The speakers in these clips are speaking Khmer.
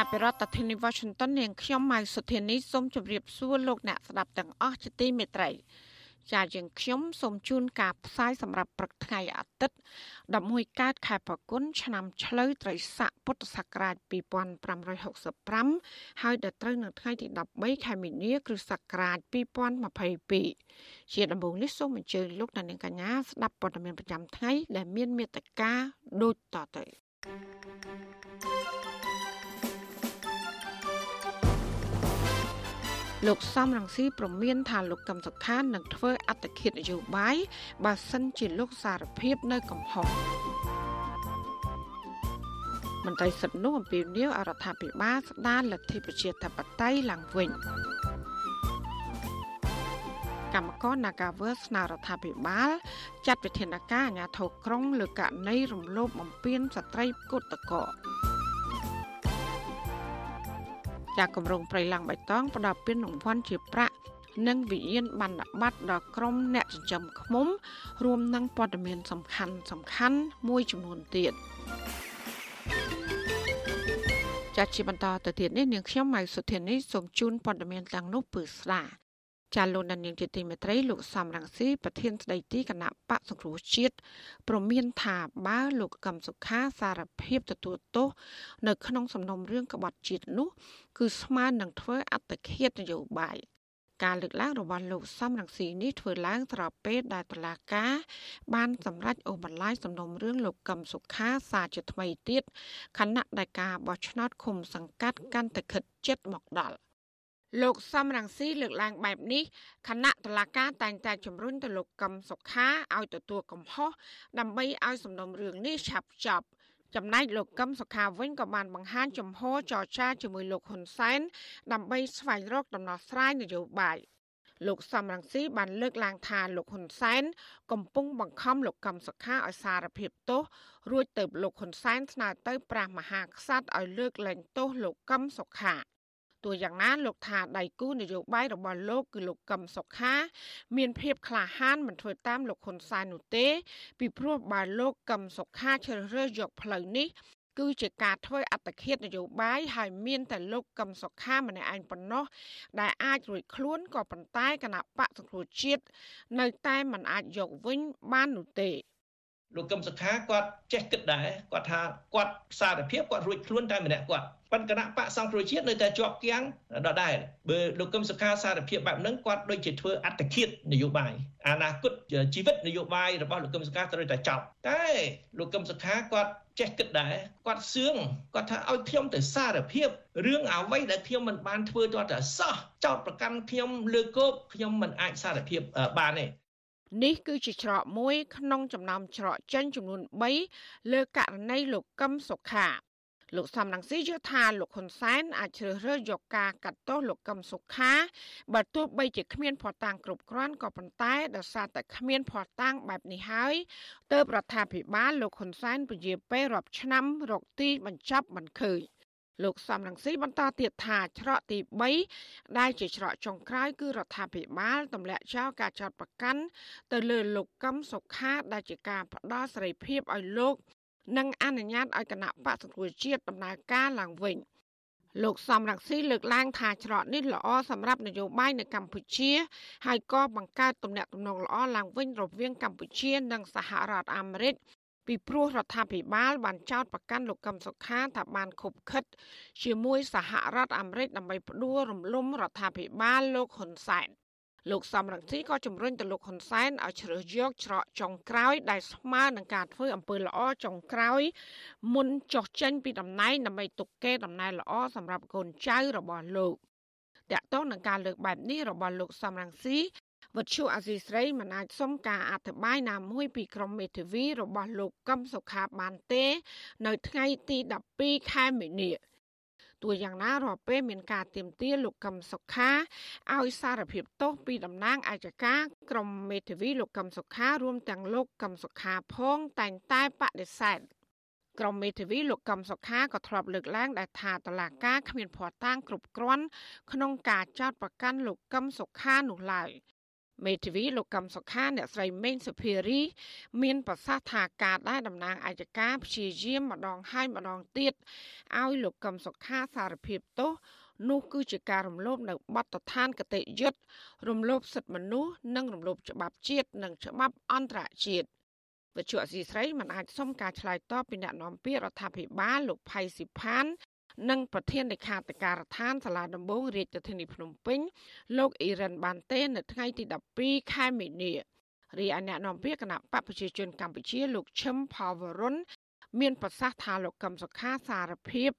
ចាប់ពីរដ្ឋធានី Washington នាងខ្ញុំម៉ៅសុធានីសូមជម្រាបសួរលោកអ្នកស្ដាប់ទាំងអស់ជាទីមេត្រីចាយើងខ្ញុំសូមជូនការផ្សាយសម្រាប់ព្រឹកថ្ងៃអាទិត្យ11កើតខែប្រគុណឆ្នាំឆ្លូវត្រីស័កពុទ្ធសករាជ2565ហើយដល់ត្រូវនៅថ្ងៃទី13ខែមីនាគ្រិស្តសករាជ2022ជាដំបូងនេះសូមអញ្ជើញលោកអ្នកនាងកញ្ញាស្ដាប់ព័ត៌មានប្រចាំថ្ងៃដែលមានមេត្តាដូចតទៅ លោកសំរងស៊ីប្រមានថាលោកកឹមសុខានឹងធ្វើអត្តឃាតនយោបាយបើសិនជាលោកសារភាពនៅកំហុសមន្ត្រីសិទ្ធិនោះអំពាវនាវអរដ្ឋាភិបាលស្ដារលទ្ធិប្រជាធិបតេយ្យឡើងវិញកម្មករ Nagawer ស្នើរដ្ឋាភិបាល ចាត់វិធានការអាជ្ញាធរក្រុងលើករណីរំលោភបំពានស្ត្រីគុតកោ ចាគម្រោងប្រៃឡាំងបៃតងផ្ដល់ពានរង្វាន់ជាប្រាក់និងវិញ្ញាណប័ណ្ណបត្រដល់ក្រុមអ្នកចិញ្ចឹមឃ្មុំ រួមនឹងព័ត៌មានសំខាន់សំខាន់មួយចំនួនទៀតចាត់ជាបន្តទៅទៀតនេះនាងខ្ញុំម៉ៅសុធានីសូមជូនព័ត៌មានទាំងនោះពឺស្ដា ចាលោកដានៀងជាទីមេត្រីលោកសំរងស៊ីប្រធានស្ដីទីគណៈបកសង្គ្រោះជាតិប្រមានថាបើលោកកឹមសុខាសារភាពទទួលទោសនៅក្នុងសំណុំរឿងក្បត់ជាតិនោះ គឺស្មើនឹងធ្វើអត្តឃាតនយោបាយការលើកឡើងរបស់លោកសំរងស៊ីនេះធ្វើឡើងស្របពេលដែលតុលាការ បានសម្រេចអូសបន្លាយសំណុំរឿងលោកកឹមសុខាសារជាថ្មីទៀតខណៈដែលការបោះឆ្នោតឃុំសង្កាត់កាន់តែខិតជិតមកដល់ លោកសំរងស៊ីលើកឡើងបែបនេះគណៈតឡាការតែងតែជំរុញទៅលោកកឹមសុខាឲ្យទទួលកំហុសដើម្បីឲ្យសំណុំរឿងនេះឆាប់ចប់ចំណែកលោកកឹមសុខាវិញក៏បានបង្ហាញចំហចរចាជាមួយលោកហ៊ុនសែនដើម្បីស្វែងរកដំណោះស្រាយនយោបាយលោកសំរងស៊ីបានលើកឡើងថាលោកហ៊ុនសែនកំពុងបង្ខំលោកកឹមសុខាឲ្យសារភាពទោសរួចទៅលោកហ៊ុនសែនស្នើទៅព្រះមហាក្សត្រឲ្យលើកលែងទោសលោកកឹមសុខា ទោះយ៉ាងណាលោកថាដៃគូនយោបាយរបស់លោកគឺលោកកឹមសុខា មានភាពក្លាហានមិនធ្វើតាមលោកហ៊ុនសែននោះទេ ពីព្រោះបើលោកកឹមសុខាជ្រើសរើសយកផ្លូវនេះគឺជាការធ្វើអត្តឃាតនយោបាយហើយមានតែលោកកឹមសុខាម្នាក់ឯងប៉ុណ្ណោះដែលអាចរួចខ្លួនក៏ប៉ុន្តែគណៈបកសង្គ្រោះជាតិនៅតែមិនអាចយកវិញបាននោះទេលោកកឹមសុខាគាត់ចេះគិតដែរគាត់ថាគាត់សារភាពគាត់រួចខ្លួនតែម្នាក់គាត់ ប៉ុន្តែគណៈបកសង្គ្រោះជាតិនៅតែជាប់គាំងដដែលបើលោកកឹមសុខាសារភាពបែបហ្នឹងគាត់ដូចជាធ្វើអត្តឃាតនយោបាយអនាគតជីវិតនយោបាយរបស់លោកកឹមសុខាត្រូវតែចប់តែលោកកឹមសុខាគាត់ចេះគិតដែរគាត់សឿងគាត់ថាឲ្យខ្ញុំទៅសារភាពរឿងអ្វីដែលខ្ញុំមិនបានធ្វើទាល់តែសោះចោតប្រកាន់ខ្ញុំលើកោបខ្ញុំមិនអាចសារភាពបានទេនេះគឺជាច្រកមួយក្នុងចំណោមច្រកចេញចំនួន3លើករណីលោកកឹមសុខា លោកសំរងស៊ីយល់ថាលោកហ៊ុនសែនអាចជ្រើសរើសយកការកាត់ទោសលោកកឹមសុខាបើទោះបីជាគ្មានភ័ស្តុតាងគ្រប់គ្រាន់ក៏ប៉ុន្តែដោយសារតែគ្មានភ័ស្តុតាងបែបនេះហើយទើបរដ្ឋាភិបាលលោកហ៊ុនសែនពជាពេលរាប់ឆ្នាំរកទីបញ្ចប់មិនឃើញលោកសំរងស៊ីបន្តទៀតថាច្រកទី3ដែលជាច្រកចុងក្រោយគឺរដ្ឋាភិបាលទម្លាក់ចោលការចោទប្រកាន់ទៅលើលោកកឹមសុខាដែលជាការផ្ដល់សេរីភាពឲ្យលោក និងអនុញ្ញាតឲ្យគណៈបកសង្គ្រោះជាតិដំណើរការឡើងវិញលោកសំរងស៊ីលើកឡើងថាច្រកនេះល្អសម្រាប់នយោបាយនៅកម្ពុជា ហើយក៏បង្កើតទំនាក់ទំនងល្អឡើងវិញរវាងកម្ពុជា និងសហរដ្ឋអាមេរិកពីព្រោះរដ្ឋាភិបាលបានចោទប្រកាន់លោកកឹមសុខាថាបានខុបខិត ជាមួយសហរដ្ឋអាមេរិកដើម្បីផ្ដួលរំលំរដ្ឋាភិបាលលោកហ៊ុនសែន លោកសំរងស៊ីក៏ជំរុញទៅលោកហ៊ុនសែនឲ្យជ្រើសយកច្រកចុងក្រោយ ដែលស្មើនឹងការធ្វើអំពើល្អចុងក្រោយ មុនចុះចេញពីតំណែងដើម្បីទុកកេរតំណែងល្អសម្រាប់កូនចៅរបស់លោកតកតងនឹងការលើកបែបនេះរបស់លោកសំរងស៊ីវត្ថុអាស៊ីស្រីមិនអាចសុំការអធិប្បាយណាមួយពីក្រុមមេធាវីរបស់លោកកឹមសុខាបានទេ នៅថ្ងៃទី12ខែមីនា ទោះយ៉ាងណារាល់ពេលមានការទៀមទាលោកកឹមសុខាឲ្យសារភាពទោសពីតំណាងអាយកាក្រមមេធាវីលោកកឹមសុខារួមទាំងលោកកឹមសុខាផងតែងតែបដិសេធក្រមមេធាវីលោកកឹមសុខាក៏ធ្លាប់លើកឡើងដែលថាតឡាការគ្មានភ័ស្តុតាងគ្រប់គ្រាន់ក្នុងការចោទប្រកាន់លោកកឹមសុខានោះឡើយ មេធាវីលោកកឹមសុខាអ្នកស្រីមេងសុភារី មានប្រសាសន៍ថាការដែលតំណាងអាយកាព្យាយាមម្ដងហើយម្ដងទៀតឲ្យលោកកឹមសុខាសារភាពទោសនោះគឺជាការរំលោភនៅបទដ្ឋានគតិយុត្តរំលោភសិទ្ធិមនុស្សនិងរំលោភច្បាប់ជាតិនិងច្បាប់អន្តរជាតិវិទ្យុអសីស្រីមិនអាចសុំការឆ្លើយតបពីអ្នកនាំពាក្យរដ្ឋាភិបាលលោកផៃស៊ីផាន និងប្រធានលេខាធិការដ្ឋានសាលាដំបងរាជធានីភ្នំពេញលោកអ៊ីរ៉ានបានទេនៅថ្ងៃទី12ខែមីនារីឯអ្នកនាំពាក្យគណៈបកប្រជាជនកម្ពុជាលោកឈឹមផាវរុនមានប្រសាសន៍ថាលោកកឹមសុខាសារភាព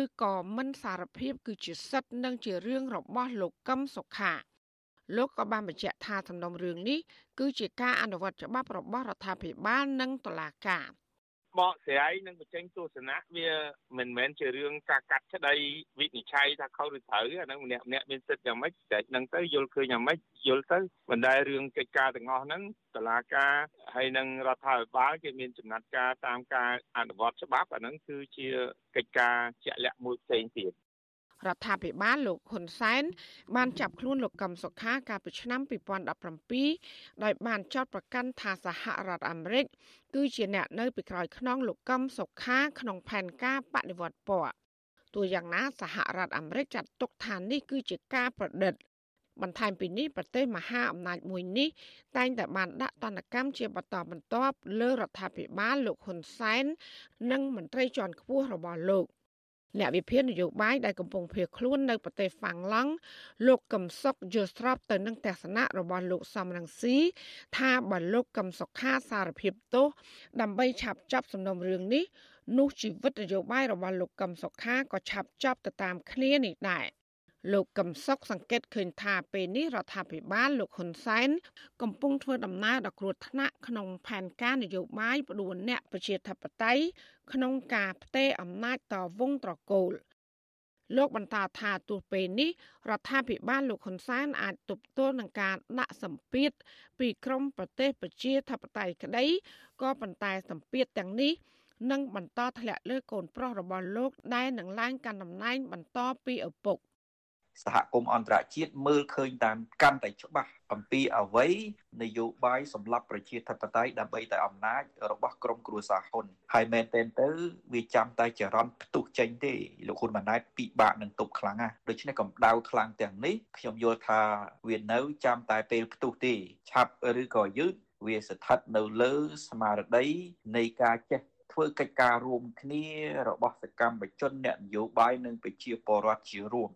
ឬក៏មិនសារភាព គឺជាសិទ្ធិនិងជារឿងរបស់លោកកឹមសុខាលោកក៏បានបញ្ជាក់ថាសំណុំរឿងនេះគឺជាការអនុវត្តច្បាប់របស់រដ្ឋាភិបាលនិងតុលាការ បកស្រាយនិងបញ្ចេញទស្សនៈវាមិនមែនជារឿងការកាត់ក្តីវិនិច្ឆ័យថាខុសឬត្រូវអាហ្នឹងម្នាក់ម្នាក់មានសិទ្ធិយ៉ាងម៉េចតែនឹងទៅយល់ឃើញយ៉ាងម៉េចយល់ទៅមិនដែលរឿងកិច្ចការទាំងអស់ហ្នឹងតឡាការហើយនិងរដ្ឋាភិបាលគេមានចំណាត់ការតាមការអនុវត្តច្បាប់អាហ្នឹងគឺជាកិច្ចការជាក់លាក់មួយផ្សេងទៀត រដ្ឋាភិបាលលោកហ៊ុនសែនបានចាប់ខ្លួនលោកកឹមសុខាកាលពីឆ្នាំ2017ដោយបានចោទប្រកាន់ថាសហរដ្ឋអាមេរិកគឺជាអ្នកនៅពីក្រោយខ្នងលោកកឹមសុខាក្នុងផែនការបដិវត្តពណ៌ទោះយ៉ាងណាសហរដ្ឋអាមេរិកចាត់ទុកថានេះគឺជាការប្រឌិតបន្ថែមពីនេះប្រទេសមហាអំណាចមួយនេះតែងតែបានដាក់ទណ្ឌកម្មជាបន្តបន្ទាប់លើរដ្ឋាភិបាលលោកហ៊ុនសែននិងមន្ត្រីជាន់ខ្ពស់របស់លោក។ អ្នកវិភាគនយោបាយដែលកំពុងភៀសខ្លួននៅប្រទេសហ្វាំងឡង់លោកកឹមសុខយល់ស្របទៅនឹងទស្សនៈរបស់លោកសំរងស៊ីថាបើលោកកឹមសុខាសារភាពទោសដើម្បីឆាប់ចាប់សំណុំរឿងនេះនោះជីវិតនយោបាយរបស់លោកកឹមសុខាក៏ឆាប់ចប់ទៅតាមគ្នានេះដែរ លោកកឹមសុខសង្កេតឃើញថាពេលនេះរដ្ឋាភិបាលលោកហ៊ុនសែនកំពុងធ្វើដំណើរដល់គ្រោះថ្នាក់ក្នុងផែនការនយោបាយផ្ដួលអ្នកប្រជាធិបតេយ្យក្នុងការផ្ទេរអំណាចតវងត្រកូលលោកបន្តថាទោះពេលនេះរដ្ឋាភិបាលលោកហ៊ុនសែនអាចទប់ទល់នឹងការដាក់សម្ពាធពីក្រមប្រទេសប្រជាធិបតេយ្យក្តីក៏ប៉ុន្តែសម្ពាធទាំងនេះនឹងបន្តធ្លាក់លើកូនប្រុសរបស់លោកដែលនឹងឡើងកាន់តំណែងបន្តពីឪពុក។ សហគមន៍អន្តរជាតិមើលឃើញតាមកាន់តែច្បាស់អំពីអ្វីនយោបាយសម្រាប់ប្រជាធិបតេយ្យដើម្បីតែអំណាចរបស់ក្រុមគ្រួសារហ៊ុនហើយមែនទែនទៅវាចាំតែចរន្តផ្ទុះចេញទេលោកហ៊ុនម៉ាណែតពិបាកនឹងទប់ខ្លាំងណាស់ដូច្នេះកម្ដៅខ្លាំងទាំងនេះខ្ញុំយល់ថាវានៅចាំតែពេលផ្ទុះទេឆាប់ឬក៏យឺតវាស្ថិតនៅលើស្មារតីនៃការចេះធ្វើកិច្ចការរួមគ្នារបស់សកម្មជនអ្នកនយោបាយនិងប្រជាពលរដ្ឋជារួម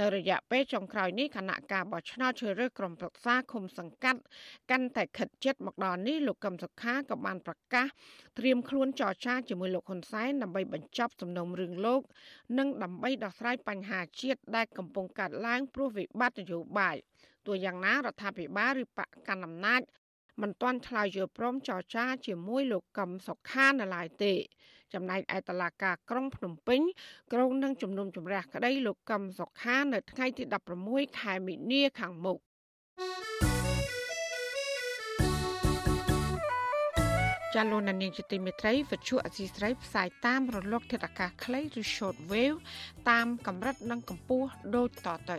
នៅរយៈពេលចុងក្រោយនេះគណៈការបោះឆ្នោតជ្រើសរើសក្រុមប្រឹក្សាឃុំសង្កាត់កាន់តែខិតជិតមកដល់នេះលោកកឹមសុខាក៏បានប្រកាសត្រៀមខ្លួនចរចាជាមួយលោកហ៊ុនសែនដើម្បីបញ្ចប់សំណុំរឿងលោក និងដើម្បីដោះស្រាយបញ្ហាជាតិដែលកំពុងកើតឡើងព្រោះវិបត្តិនយោបាយទោះយ៉ាងណារដ្ឋាភិបាលឬបកកណ្ដាលអំណាចមិនទាន់ឆ្លើយយល់ព្រមចរចាជាមួយលោកកឹមសុខានៅឡើយទេ ចំណែកឯតឡាការក្រុងភ្នំពេញក្រុងនឹងជំនុំជម្រះក្តីលោកកឹមសុខានៅថ្ងៃទី16ខែមិនិនាខាងមុខចាលោកនាងជាទីមេត្រីវិទ្យុអសីស្រីផ្សាយតាមរលកធាតុអាកាសខ្លីឬ short wave តាមកម្រិតនិងកម្ពស់ដូចតទៅ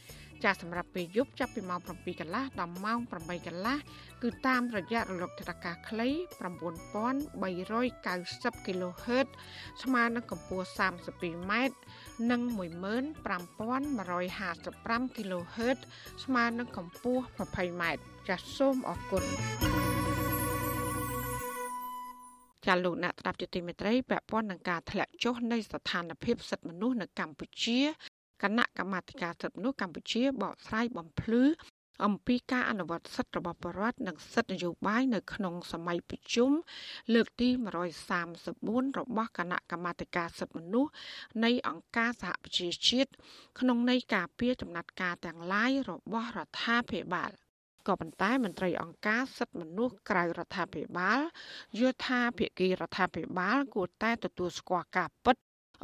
ចាសម្រាប់ពេលយប់ចាប់ពីម៉ោង7កន្លះដល់ម៉ោង8កន្លះគឺតាមរយៈរលកថេដាខ្លី9390 kHz ស្មើនឹងកម្ពស់ 32m និង15155 kHz ស្មើនឹងកម្ពស់ 20m ចាសសូមអរគុណចាលោកអ្នកស្ដាប់ជាទីមេត្រីពាក់ព័ន្ធនឹងការធ្លាក់ចុះនៃស្ថានភាពសិទ្ធិមនុស្សនៅកម្ពុជា គណៈកម្មាធិការសិទ្ធិមនុស្សកម្ពុជាបកស្រាយបំភ្លឺអំពីការអនុវត្តសិទ្ធិរបស់ប្រជាពលរដ្ឋនិងសិទ្ធិនយោបាយនៅក្នុងសម័យប្រជុំលើកទី134របស់គណៈកម្មាធិការសិទ្ធិមនុស្សនៃអង្គការសហប្រជាជាតិក្នុងន័យការពារចំណាត់ការទាំងឡាយរបស់រដ្ឋាភិបាលក៏ប៉ុន្តែមន្ត្រីអង្គការសិទ្ធិមនុស្សក្រៅរដ្ឋាភិបាលយល់ថាភាគីរដ្ឋាភិបាលគួរតែទទួលស្គាល់ការពិត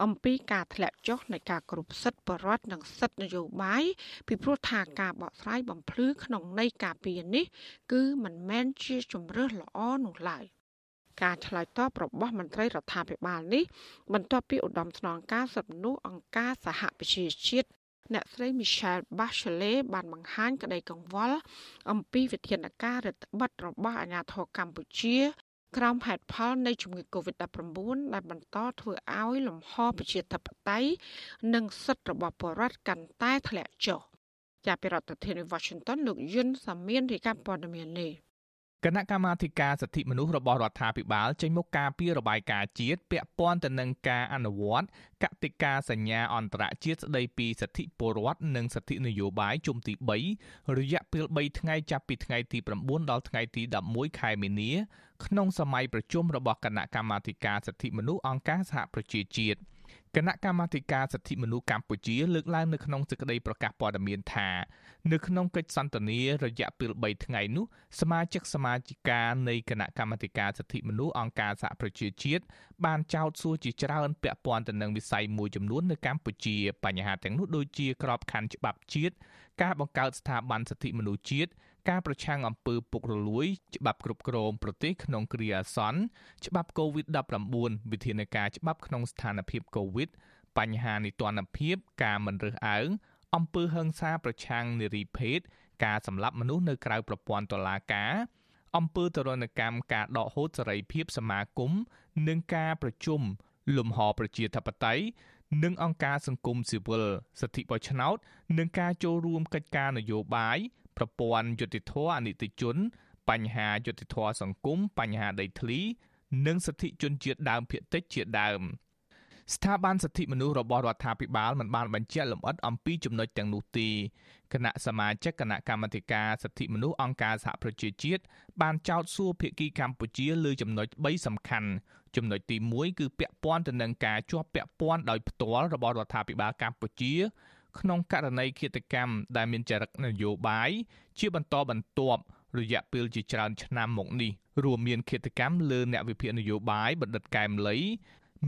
អំពីការធ្លាក់ចុះនៃការគ្រប់សិទ្ធិបរដ្ឋនិងសិទ្ធិនយោបាយពីព្រោះថាការបកស្រាយបំភ្លឺក្នុងន័យការពីនេះ គឺមិនមែនជាជំរើសល្អនោះឡើយការឆ្លើយតបរបស់មន្ត្រីរដ្ឋាភិបាលនេះបន្ទាប់ពីឧត្តមស្នងការសិទ្ធិមនុស្សអង្គការសហប្រជាជាតិអ្នកស្រី Michelle Bachelet បានបង្ហាញក្តីកង្វល់អំពីវិធានការរដ្ឋបတ်របស់អាជ្ញាធរកម្ពុជា ក្រោមហេតុផលនៃជំងឺ Covid-19 ដែលបន្តធ្វើឲ្យលំហប្រជាធិបតេយ្យនិងសិទ្ធិរបស់ប្រជាពលរដ្ឋកាន់តែធ្លាក់ចុះចាប់ពីរដ្ឋធានី Washington លោកយុនសាមៀនរាយការណ៍ព័ត៌មាននេះ គណៈកម្មាធិការសិទ្ធិមនុស្សរបស់រដ្ឋាភិបាលចេញមកការពីរបាយការណ៍ជាតិពាក់ព័ន្ធទៅនឹងការអនុវត្តកតិកាសញ្ញាអន្តរជាតិស្តីពីសិទ្ធិពលរដ្ឋនិងសិទ្ធិនយោបាយជុំទី3រយៈពេល3ថ្ងៃចាប់ពីថ្ងៃទី9ដល់ថ្ងៃទី11ខែមីនាក្នុងសម័យប្រជុំរបស់គណៈកម្មាធិការសិទ្ធិមនុស្សអង្គការសហប្រជាជាតិ គណៈកម្មាធិការសិទ្ធិមនុស្សកម្ពុជាលើកឡើងនៅក្នុងសេចក្តីប្រកាសព័ត៌មានថានៅក្នុងកិច្ចសន្ទនារយៈពេល3ថ្ងៃនោះសមាជិកសមាជិកានៃគណៈកម្មាធិការសិទ្ធិមនុស្សអង្គការសហប្រជាជាតិបានចោទសួរជាច្រើនពាក់ព័ន្ធទៅនឹងវិស័យមួយចំនួននៅកម្ពុជាបញ្ហាទាំងនោះដូចជាក្របខ័ណ្ឌច្បាប់ជាតិការបង្កើតស្ថាប័នសិទ្ធិមនុស្សជាតិ ការប្រឆាំងអំពើពុករលួយ ច្បាប់គ្រប់គ្រងប្រទេសក្នុងគ្រាអាសន្នច្បាប់ COVID-19 វិធានការច្បាប់ក្នុងស្ថានភាព COVID បញ្ហានីតិរដ្ឋភាព ការមិនរើសអើងអំពើហិង្សាប្រឆាំងនារីភេទការសម្លាប់មនុស្សនៅក្រៅប្រព័ន្ធតុលាការអំពើទរណកម្មការដកហូតសេរីភាពសមាគមនិងការប្រជុំលំហប្រជាធិបតេយ្យនិងអង្គការសង្គមស៊ីវិលសិទ្ធិបោះឆ្នោតនិងការចូលរួមកិច្ចការនយោបាយ ប្រព័ន្ធយុតិធធអនិតិជន បញ្ហាយុតិធធសង្គមបញ្ហាដីធ្លី និងសិទ្ធិជនជាតិដើមភាគតិចជាដើមស្ថាប័នសិទ្ធិមនុស្សរបស់រដ្ឋាភិបាលមិនបានបញ្ជាក់លម្អិតអំពីចំណុចទាំងនោះទេគណៈសមាជិកគណៈកម្មាធិការសិទ្ធិមនុស្សអង្គការសហប្រជាជាតិបានចោទសួរភាគីកម្ពុជាលើចំណុច3សំខាន់ចំណុចទី1គឺពាក់ព័ន្ធទៅនឹងការជាប់ពាក់ព័ន្ធដោយផ្ទាល់របស់រដ្ឋាភិបាលកម្ពុជា ក្នុងករណីឃាតកម្មដែលមានចរិតនយោបាយជាបន្តបន្ទាប់រយៈពេលជាច្រើនឆ្នាំមកនេះរួមមានឃាតកម្មលើអ្នកវិភាគនយោបាយបណ្ឌិតកែមលី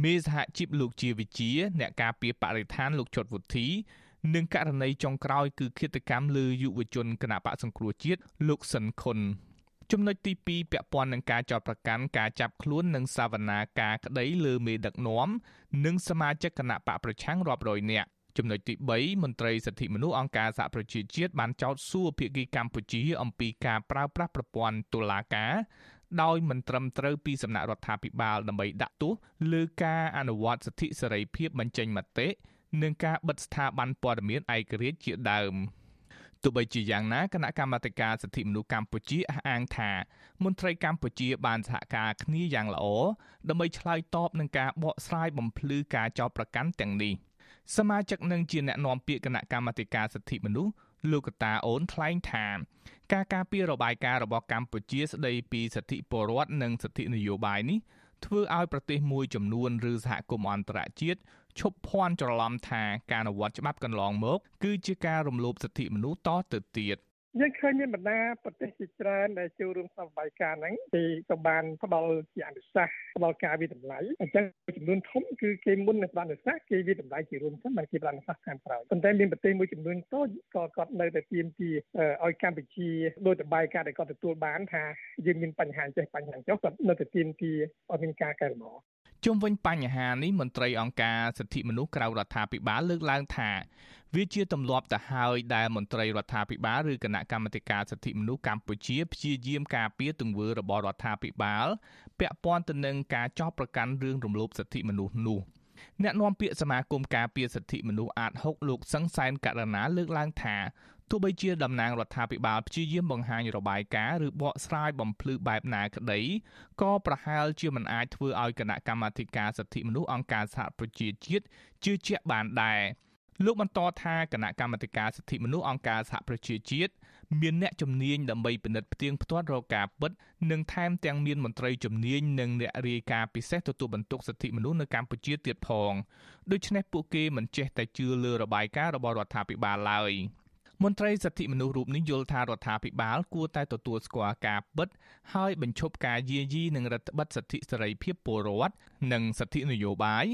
មេសហជីពលោកជាវិជា អ្នកការពារបរិស្ថានលោកជុតវុធីនិងករណីចុងក្រោយគឺឃាតកម្មលើយុវជនគណៈបកសង្គ្រោះជាតិលោកសិនខុនចំណុចទី2ពាក់ព័ន្ធនឹងការចោទប្រកាន់ការចាប់ខ្លួននិងសវនាការក្តីលើមេដឹកនាំនិងសមាជិកគណៈបកប្រឆាំងរាប់រយនាក់ ចំណុចទី3មន្ត្រីសិទ្ធិមនុស្សអង្គការសហប្រជាជាតិបានចោទសួរភាគីកម្ពុជាអំពីការប្រើប្រាស់ប្រព័ន្ធតុលាការដោយមិនត្រឹមត្រូវពីសំណាក់រដ្ឋាភិបាលដើម្បីដាក់ទោសលើការអនុវត្តសិទ្ធិសេរីភាពបញ្ចេញមតិនិងការបិទស្ថាប័នព័ត៌មានឯករាជ្យជាដើមទោះបីជាយ៉ាងណាគណៈកម្មាធិការសិទ្ធិមនុស្សកម្ពុជាអះអាងថាមន្ត្រីកម្ពុជាបានសហការគ្នាយ៉ាងល្អដើម្បីឆ្លើយតបនឹងការបកស្រាយបំភ្លឺការចោទប្រកាន់ទាំងនេះ។ សមាជិកនឹងជាអ្នកណែនាំពាក្យគណៈកម្មាធិការសិទ្ធិមនុស្សលោកកតាអូនថ្លែងថាការការពាររបាយការណ៍របស់កម្ពុជាស្ដីពីសិទ្ធិពលរដ្ឋនិងសិទ្ធិនយោបាយនេះធ្វើឲ្យប្រទេសមួយចំនួនឬសហគមន៍អន្តរជាតិឈប់ភ័ន្តច្រឡំថាការអនុវត្តច្បាប់កន្លងមក គឺជាការរំលោភសិទ្ធិមនុស្សតទៅទៀត យើងឃើញមានបណ្ដាប្រទេសជាច្រើនដែលចូលរួមក្នុងបាយការហ្នឹងគេក៏បានផ្ដល់ជាអនុសាសន៍ផ្ដល់ការវិតម្លៃអញ្ចឹងចំនួនធំគឺគេមុននឹងផ្ដល់អនុសាសន៍គេវិតម្លៃជារួមសិនបើគេផ្ដល់អនុសាសន៍ខាងក្រោយប៉ុន្តែមានប្រទេសមួយចំនួនតូចក៏គាត់នៅតែទាមទារឲ្យកម្ពុជាដោយតបាយការដែលគាត់ទទួលបានថាយើងមានបញ្ហាចេះបញ្ហាចុះគាត់នៅតែទាមទារឲ្យមានការកែលម្អជុំវិញបញ្ហានេះមន្ត្រីអង្គការសិទ្ធិមនុស្សក្រៅរដ្ឋាភិបាលលើកឡើងថា វាជាទម្លាប់ទៅហើយដែលមន្ត្រីរដ្ឋាភិបាលឬគណៈកម្មាធិការសិទ្ធិមនុស្សកម្ពុជាព្យាយាមការពារទង្វើរបស់រដ្ឋាភិបាលពាក់ព័ន្ធទៅនឹងការចោទប្រកាន់រឿងរំលោភសិទ្ធិមនុស្សនោះអ្នកនាំពាក្យសមាគមការពារសិទ្ធិមនុស្សអាត6លោកសង្សែនករណាលើកឡើងថាទោះបីជាតំណាងរដ្ឋាភិបាលព្យាយាមបង្ហាញរបាយការណ៍ឬបកស្រាយបំភ្លឺបែបណាក្តីក៏ប្រហែលជាមិនអាចធ្វើឲ្យគណៈកម្មាធិការសិទ្ធិមនុស្សអង្គការសហប្រជាជាតិជឿជាក់បានដែរ លោកបន្តថាគណៈកម្មាធិការសិទ្ធិមនុស្សអង្គការសហប្រជាជាតិមានអ្នកជំនាញដើម្បីពិនិត្យផ្ទៀងផ្ទាត់រកការពិតនិងថែមទាំងមានមន្ត្រីជំនាញនិងអ្នករាយការណ៍ពិសេសទទួលបន្ទុកសិទ្ធិមនុស្សនៅកម្ពុជាទៀតផងដូច្នេះពួកគេមិនចេះតែជឿលើរបាយការណ៍របស់រដ្ឋាភិបាលឡើយ មន្ត្រីសិទ្ធិមនុស្សរូបនេះយល់ថារដ្ឋាភិបាលគួរតែទទួលស្គាល់ការពិតហើយបញ្ឈប់ការយាយីនិងរដ្ឋបិទសិទ្ធិសេរីភាពពលរដ្ឋនិងសិទ្ធិនយោបាយ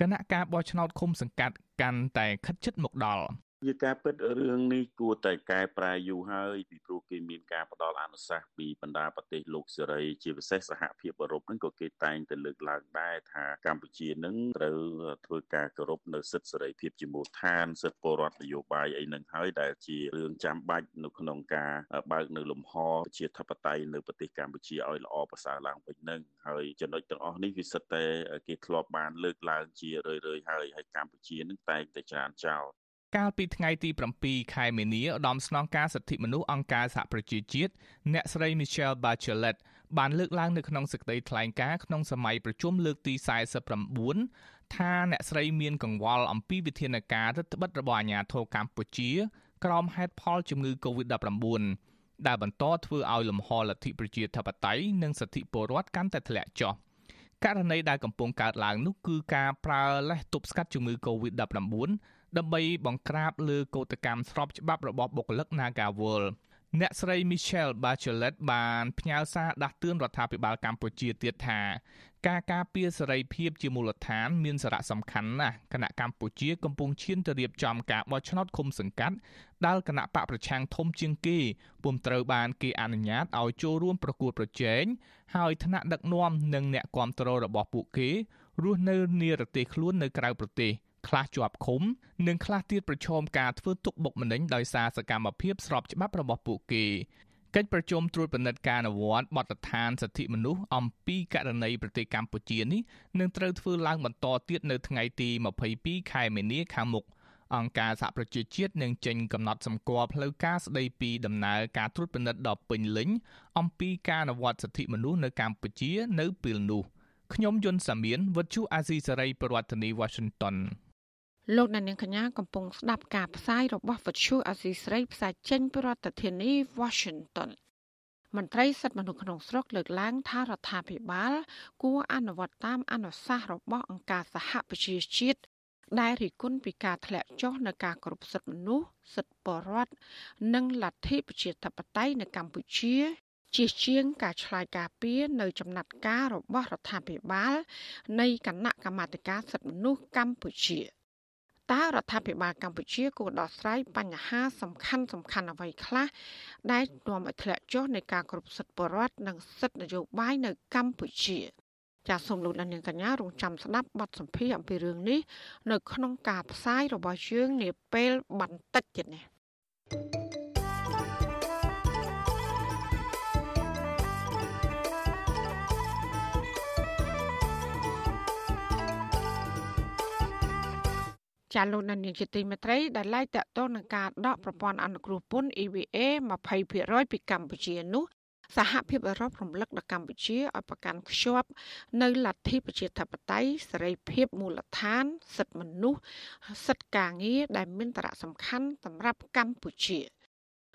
គណៈការបោះឆ្នោតឃុំសង្កាត់កាន់តែខិតជិតមកដល់ ជាការពិតរឿងនេះគួរតែកែប្រែយូរហើយពីព្រោះគេមានការផ្ដល់អនុសាសន៍ពីបណ្ដាប្រទេសលោកសេរីជាពិសេសសហភាពអឺរ៉ុបហ្នឹងក៏គេតែងតែលើកឡើងដែរថាកម្ពុជានឹងត្រូវធ្វើការគោរពនៅសិទ្ធិសេរីភាពជាមូលដ្ឋានសិទ្ធិពលរដ្ឋនយោបាយអីហ្នឹងហើយដែលជារឿងចាំបាច់នៅក្នុងការបើកនៅលំហជាធិបតេយ្យនៅប្រទេសកម្ពុជាឲ្យល្អប្រសើរឡើងវិញហ្នឹងហើយចំណុចទាំងអស់នេះវាសិតតែគេធ្លាប់បានលើកឡើងជារឿយៗហើយហើយកម្ពុជានឹងតែងតែច្រានចោល កាលពីថ្ងៃទី7ខែមីនាឧត្តមស្នងការសិទ្ធិមនុស្សអង្គការសហប្រជាជាតិអ្នកស្រី Michelle Bachelet បានលើកឡើងនៅក្នុងសេចក្តីថ្លែងការណ៍ក្នុងសម័យប្រជុំលើកទី49ថាអ្នកស្រីមានកង្វល់អំពីវិធានការរដ្ឋបិទរបស់អាជ្ញាធរកម្ពុជាក្រោមហេតុផលជំងឺ Covid-19 ដែលបន្តធ្វើឲ្យលំហលទ្ធិប្រជាធិបតេយ្យនិងសិទ្ធិពលរដ្ឋកាន់តែធ្លាក់ចុះករណីដែលកំពុងកើតឡើងនោះគឺការប្រើលេសទប់ស្កាត់ជំងឺ Covid-19 ដើម្បីបង្ក្រាបលើកោតកម្មស្របច្បាប់របស់បុគ្គលិក Nagawal អ្នកស្រី Michelle Bachelet បានផ្ញើសារដាស់តឿនរដ្ឋាភិបាលកម្ពុជាទៀតថាការការពារសេរីភាពជាមូលដ្ឋាន មានសារៈសំខាន់ណាស់គណៈកម្ពុជាកំពុងឈានទៅរៀបចំការបោះឆ្នោតឃុំសង្កាត់ដែលគណៈបកប្រឆាំងធំជាងគេពុំត្រូវបានគេអនុញ្ញាតឲ្យចូលរួមប្រកួតប្រជែងហើយថ្នាក់ដឹកនាំនិងអ្នកគាំទ្ររបស់ពួកគេរស់នៅនិរទេសខ្លួននៅក្រៅប្រទេស ខ្លះជាប់ឃុំ និងខ្លះទៀតប្រឈមការធ្វើទុកបុកម្នេញដោយសារសកម្មភាពស្របច្បាប់របស់ពួកគេកិច្ចប្រជុំត្រួតពិនិត្យការអនុវត្តបទដ្ឋានសិទ្ធិមនុស្សអំពីករណីប្រទេសកម្ពុជានេះនឹងត្រូវធ្វើឡើងបន្តទៀតនៅថ្ងៃទី22ខែមីនាខាងមុខអង្គការសហប្រជាជាតិនឹងចេញកំណត់សម្គាល់ផ្លូវការស្ដីពីដំណើរការត្រួតពិនិត្យដ៏ពេញលេញអំពីការអនុវត្តសិទ្ធិមនុស្សនៅកម្ពុជានៅពេលនោះខ្ញុំយុនសាមៀនវុទ្ធុអាស៊ីសេរីប្រធានាធិបតី Washington លោកអ្នកនាងកញ្ញាកំពុងស្ដាប់ការផ្សាយរបស់វិទ្យុអាស៊ីស្រីផ្សាយចេញពីរដ្ឋធានី Washington មន្ត្រីសិទ្ធិមនុស្សក្នុងស្រុកលើកឡើងថារដ្ឋាភិបាល គួរអនុវត្តតាមអនុសាសន៍របស់អង្គការសហប្រជាជាតិដែលរិះគន់ពីការធ្លាក់ចុះនៃការគោរពសិទ្ធិមនុស្សសិទ្ធិបរិវត្តនិងលទ្ធិប្រជាធិបតេយ្យនៅកម្ពុជាជាជាងការឆ្លើយការពីនៅចំណាត់ការរបស់រដ្ឋាភិបាល នៃគណៈកម្មាធិការសិទ្ធិមនុស្សកម្ពុជា។ តើរដ្ឋាភិបាលកម្ពុជាគួរដោះស្រាយបញ្ហាសំខាន់សំខាន់អ្វីខ្លះដែលនាំឲ្យធ្លាក់ចុះនៃការគ្រប់សិទ្ធិបរដ្ឋនិងសិទ្ធិនយោបាយនៅកម្ពុជាចាសសូមលោកនាងកញ្ញារងចាំស្ដាប់បទសម្ភាសន៍អំពីរឿងនេះ នៅក្នុងការផ្សាយរបស់យើងនាពេលបន្តិចទៀតនេះ thank you ចាលោកនានីជាទីមេត្រីដែលឡាយតាក់ទងនឹងការដកប្រព័ន្ធអនុគ្រោះពន្ធ EVA 20%ពីកម្ពុជានោះសហភាពអឺរ៉ុបរំលឹកដល់កម្ពុជាឲ្យប្រកាន់ខ្ជាប់នៅលទ្ធិប្រជាធិបតេយ្យសេរីភាពមូលដ្ឋាន សិទ្ធិមនុស្សសិទ្ធិការងារដែលមានសារៈសំខាន់សម្រាប់កម្ពុជា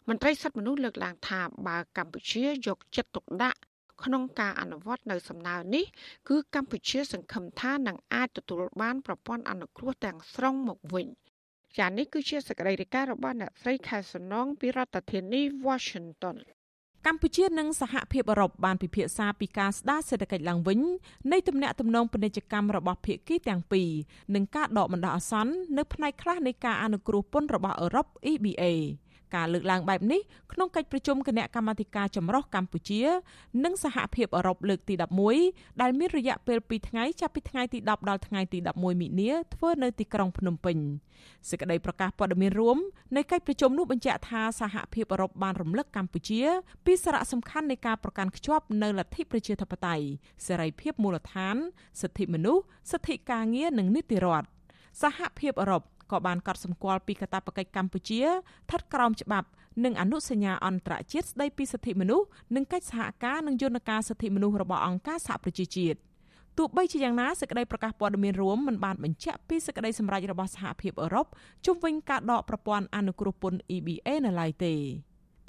មន្ត្រីសិទ្ធិមនុស្សលើកឡើងថាបើកម្ពុជាយកចិត្តទុកដាក់ ក្នុងការអនុវត្តនៅសំណើនេះគឺកម្ពុជាសង្ឃឹមថានឹងអាចទទួលបានប្រព័ន្ធអនុគ្រោះទាំងស្រុងមកវិញចា៎នេះគឺជាសកម្មភាពរបស់អ្នកស្រីខែសំណងពីរដ្ឋធានី Washington កម្ពុជានិងសហភាពអឺរ៉ុបបានពិភាក្សាពីការស្ដារសេដ្ឋកិច្ចឡើងវិញនៃទំនាក់ទំនងពាណិជ្ជកម្មរបស់ភាគីទាំងពីរនិងការដកបណ្ដោះអាសន្ននៅផ្នែកខ្លះនៃការអនុគ្រោះពន្ធរបស់អឺរ៉ុប EBA ការលើកឡើងបែបនេះក្នុងកិច្ចប្រជុំគណៈកម្មាធិការចម្រុះកម្ពុជា និងសហភាពអឺរ៉ុបលើកទី11ដែលមានរយៈពេល2ថ្ងៃចាប់ពីថ្ងៃទី10ដល់ថ្ងៃទី11មិនិនាធ្វើនៅទីក្រុងភ្នំពេញសេចក្តីប្រកាសព័ត៌មានរួមនៃកិច្ចប្រជុំនោះបញ្ជាក់ថាសហភាពអឺរ៉ុបបានរំលឹកកម្ពុជា ពីសារៈសំខាន់នៃការប្រកាន់ខ្ជាប់នូវលទ្ធិប្រជាធិបតេយ្យសេរីភាពមូលដ្ឋានសិទ្ធិមនុស្សសិទ្ធិការងារនិងនីតិរដ្ឋសហភាពអឺរ៉ុប ក៏បានកត់សម្គាល់ពីកាតព្វកិច្ចកម្ពុជាស្ថិតក្រោមច្បាប់និងអនុសញ្ញាអន្តរជាតិស្តីពីសិទ្ធិមនុស្សនិងកិច្ចសហការនឹងយន្តការសិទ្ធិមនុស្សរបស់អង្គការសហប្រជាជាតិទោះបីជាយ៉ាងណាសេចក្តីប្រកាសព័ត៌មានរួមមិនបានបញ្ជាក់ពីសេចក្តីសម្រេចរបស់សហភាពអឺរ៉ុបជុំវិញការដកប្រព័ន្ធអនុគ្រោះពន្ធ EBA នៅឡើយទេ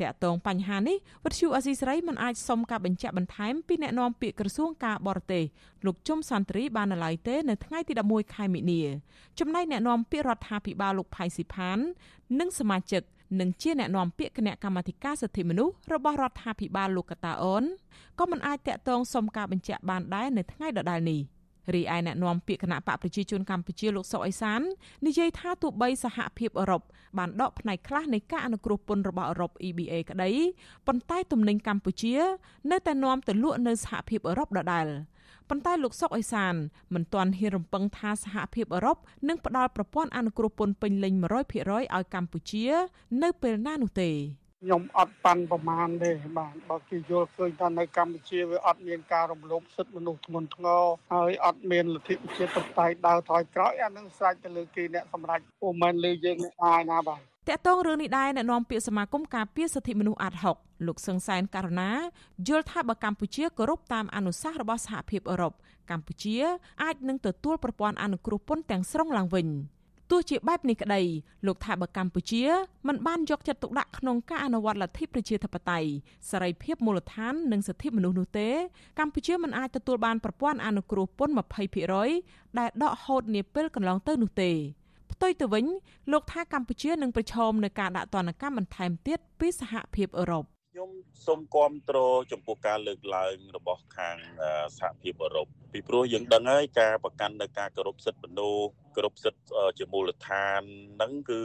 តកតងបញ្ហានេះវិទ្យុអស៊ីសេរីមិនអាចសុំការបញ្ជាក់បន្ថែមពីអ្នកនាំពាក្យក្រសួងការបរទេសលោកជុំសន្តិរីបាននៅឡើយទេនៅថ្ងៃទី11ខែមិនិនាចំណែកអ្នកនាំពាក្យរដ្ឋាភិបាលលោកផៃស៊ីផាន និងសមាជិកនិងជាអ្នកនាំពាក្យគណៈកម្មាធិការសិទ្ធិមនុស្សរបស់រដ្ឋាភិបាលលោកកតាអូនក៏មិនអាចតាក់ទងសុំការបញ្ជាក់បានដែរនៅថ្ងៃដដែលនេះ រីឯអ្នកនាំពាក្យគណៈបកប្រជាជនកម្ពុជាលោកសុកអេសាននិយាយថាទោះបីសហភាពអឺរ៉ុបបានដកផ្នែកខ្លះនៃការអនុគ្រោះពន្ធរបស់អឺរ៉ុប EBA ក្តីប៉ុន្តែទំនិញកម្ពុជា នៅតែនាំទៅលក់នៅសហភាពអឺរ៉ុបដដែលប៉ុន្តែលោកសុកអេសានមិនទាន់ហ៊ានរំពឹងថាសហភាពអឺរ៉ុបនឹងផ្ដល់ប្រព័ន្ធអនុគ្រោះពន្ធពេញលេញ100%ឲ្យកម្ពុជា នៅពេលណានោះទេ ខ្ញុំអត់ប៉ាន់ប្រមាណទេបាទបើគេយល់ឃើញថានៅកម្ពុជាវាអត់មានការរំលោភសិទ្ធិមនុស្សធ្ងន់ធ្ងរហើយអត់មានលទ្ធិប្រជាធិបតេយ្យដើរថយក្រោយអានឹងស្រេចទៅលើគេអ្នកសម្រេចពុំមែនលើយើងអ្នកអាយណាបាទតកតងរឿងនេះដែរអ្នកនាំពាក្យសមាគមការពារសិទ្ធិមនុស្សអាត់ហុកលោកសឹងសែនករណាយល់ថាបើកម្ពុជាគោរពតាមអនុសាសន៍របស់សហភាពអឺរ៉ុបកម្ពុជាអាចនឹងទទួលប្រព័ន្ធអនុគ្រោះពន្ធទាំងស្រុងឡើងវិញ ទោះជាបែបនេះក្តីលោកថាបើកម្ពុជាមិនបានយកចិត្តទុកដាក់ក្នុងការអនុវត្តលទ្ធិប្រជាធិបតេយ្យសេរីភាពមូលដ្ឋាននិងសិទ្ធិមនុស្សនោះទេ កម្ពុជាមិនអាចទទួលបានប្រព័ន្ធអនុគ្រោះពន្ធ20%ដែលដកហូតនាពេលកន្លងទៅនោះទេផ្ទុយទៅវិញលោកថាកម្ពុជានឹងប្រឈមនឹងការដាក់ទណ្ឌកម្មបន្ថែមទៀតពីសហភាពអឺរ៉ុប ខ្ញុំសូមគាំទ្រចំពោះការលើកឡើងរបស់ខាងសហភាពអឺរ៉ុបពីព្រោះយើងដឹងហើយការប្រកាន់នៅការគោរពសិទ្ធិមនុស្សគោរពសិទ្ធិជាមូលដ្ឋានហ្នឹងគឺ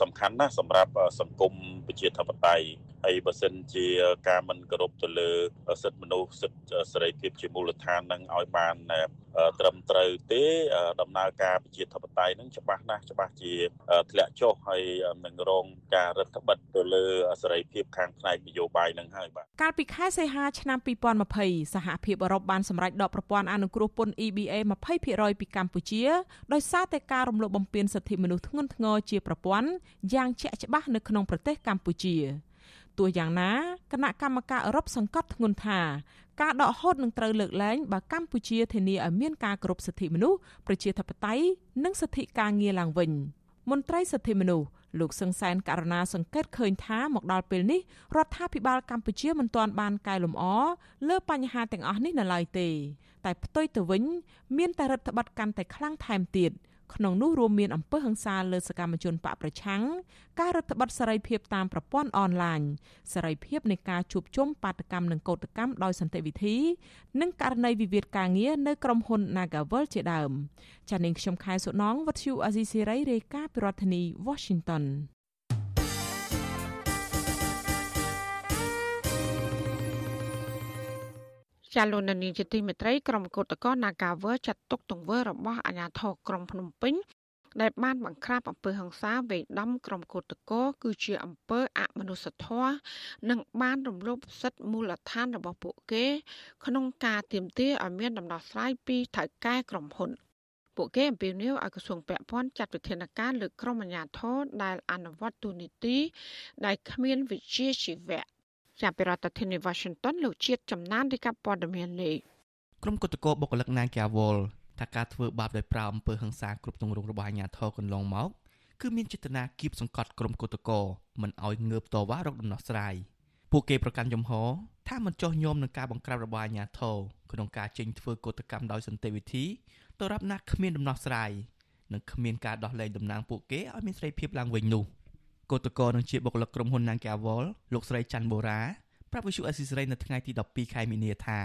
សំខាន់ណាស់សម្រាប់សង្គមប្រជាធិបតេយ្យហើយបើសិនជាការមិនគោរពទៅលើសិទ្ធិមនុស្សសិទ្ធិសេរីភាពជាមូលដ្ឋាននឹងឲ្យបានត្រឹមត្រូវទេ ដំណើរការប្រជាធិបតេយ្យនឹងច្បាស់ណាស់ច្បាស់ជាធ្លាក់ចុះហើយនឹងរងការរដ្ឋបិទទៅលើសេរីភាពខាងផ្នែកនយោបាយនឹងហើយបាទកាលពីខែសីហាឆ្នាំ2020សហភាពអឺរ៉ុបបានសម្រេចដកប្រព័ន្ធអនុគ្រោះពន្ធ EBA 20%ពីកម្ពុជាដោយសារតែការរំលោភបំពានសិទ្ធិមនុស្សធ្ងន់ធ្ងរជាប្រព័ន្ធយ៉ាងជាក់ច្បាស់នៅក្នុងប្រទេសកម្ពុជាទោះយ៉ាងណាគណៈកម្មការអឺរ៉ុបសង្កត់ធ្ងន់ថាការដកហូតនឹងត្រូវលើកលែងបើកម្ពុជាធានាឲ្យមានការគោរពសិទ្ធិមនុស្សប្រជាធិបតេយ្យនិងសិទ្ធិការងារឡើងវិញ មន្ត្រីសិទ្ធិមនុស្សលោកសឹងសែនករណីសង្កេតឃើញថាមកដល់ពេលនេះរដ្ឋាភិបាលកម្ពុជាមិនទាន់បានកែលម្អលើបញ្ហាទាំងអស់នេះនៅឡើយទេ តែផ្ទុយទៅវិញ មានតែរដ្ឋបတ်កាន់តែខ្លាំងថែមទៀត ក្នុងនោះរួមមានអំពើហិង្សាលើសកម្មជនបកប្រឆាំងការរដ្ឋបတ်សេរីភាពតាមប្រព័ន្ធអនឡាញសេរីភាពនៃការជួបជុំបាតកម្មនិងកោតកម្មដោយសន្តិវិធី និងករណីវិវាទការងារនៅក្រុមហ៊ុន Nagavel ជាដើមចា៎នាងខ្ញុំខែសុណងវັດឈូអាស៊ីសេរីរាយការណ៍ពីរដ្ឋធានី Washington ចាលននីជាទីមេត្រីក្រុមកោតកោ Nagawer ចាត់ទុកទង្វើរបស់អាជ្ញាធរក្រុងភ្នំពេញដែលបានបង្ក្រាបអំពើហិង្សាវេដំក្រុមកោតកោគឺជាអំពើអមនុស្សធម៌និងបានរំលោភសិទ្ធិមូលដ្ឋានរបស់ពួកគេ ក្នុងការទាមទារឲ្យមានដំណោះស្រាយពីថៅកែក្រុមហ៊ុនពួកគេអំពាវនាវឲ្យក្រសួងពាក់ព័ន្ធចាត់វិធានការលើក្រុមអាជ្ញាធរដែលអនុវត្តទូនីតិដែលគ្មានវិជ្ជាជីវៈ ចាប់ពីរដ្ឋធានី Washington លោកជាតិចំណានរាយការណ៍ព័ត៌មាននេះក្រុមគតកោបុគ្គលិក Nagawal ថាការធ្វើបាបដោយប្រើអំពើហិង្សាគ្រប់ទម្រង់របស់អាជ្ញាធរកន្លងមកគឺមានចេតនាគៀបសង្កត់ក្រុមគតកោមិនឲ្យងើបតវ៉ារកដំណោះស្រាយពួកគេប្រកាន់ជំហរថាមិនចោះញោមនឹងការបង្ក្រាបរបស់អាជ្ញាធរក្នុងការចេញធ្វើកតកម្មដោយសន្តិវិធីទៅរាប់ណាគ្មានដំណោះស្រាយនិងគ្មានការដោះលែងតំណាងពួកគេឲ្យមានសេរីភាពឡើងវិញនោះ គឧតកោនឹងជាបុគ្គលិកក្រុមហ៊ុន Nangawal លោកស្រីច័ន្ទបូរ៉ាប្រាប់វិសុអេស៊ីសរ៉ៃនៅថ្ងៃទី12ខែមីនាថា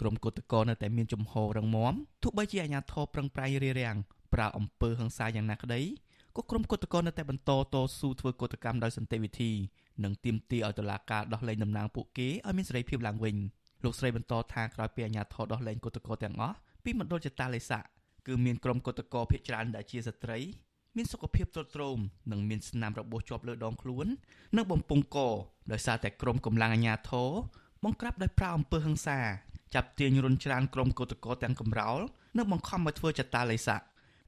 ក្រុមគឧតកោនៅតែមានចំហរឹងមាំទោះបីជាអាជ្ញាធរប្រឹងប្រែងរារាំងប្រើអំពើហិង្សាយ៉ាងណាក្តីក៏ក្រុមគឧតកោនៅតែបន្តតស៊ូធ្វើកតកម្មដោយសន្តិវិធីនិងទាមទារឲ្យតុលាការដោះលែងតំណាងពួកគេឲ្យមានសេរីភាពឡើងវិញលោកស្រីបន្តថាក្រោយពីអាជ្ញាធរដោះលែងគឧតកោទាំងអស់ពីមណ្ឌលចតាលេសាគឺមានក្រុមគឧតកោភេកច្រើនដែលជាស្ត្រី មានសុខភាពទ្រុឌទ្រោមនិងមានស្នាមរបួសជាប់លើដងខ្លួន និងបំពង់កដោយសារតែក្រុមកម្លាំងអាជ្ញាធរបង្ក្រាបដោយប្រើអំពើហិង្សាចាប់ទាញរុនច្រានក្រុមកោតក្រទាំងកំរោលនិងបង្ខំឲ្យធ្វើចតាល័យស័ក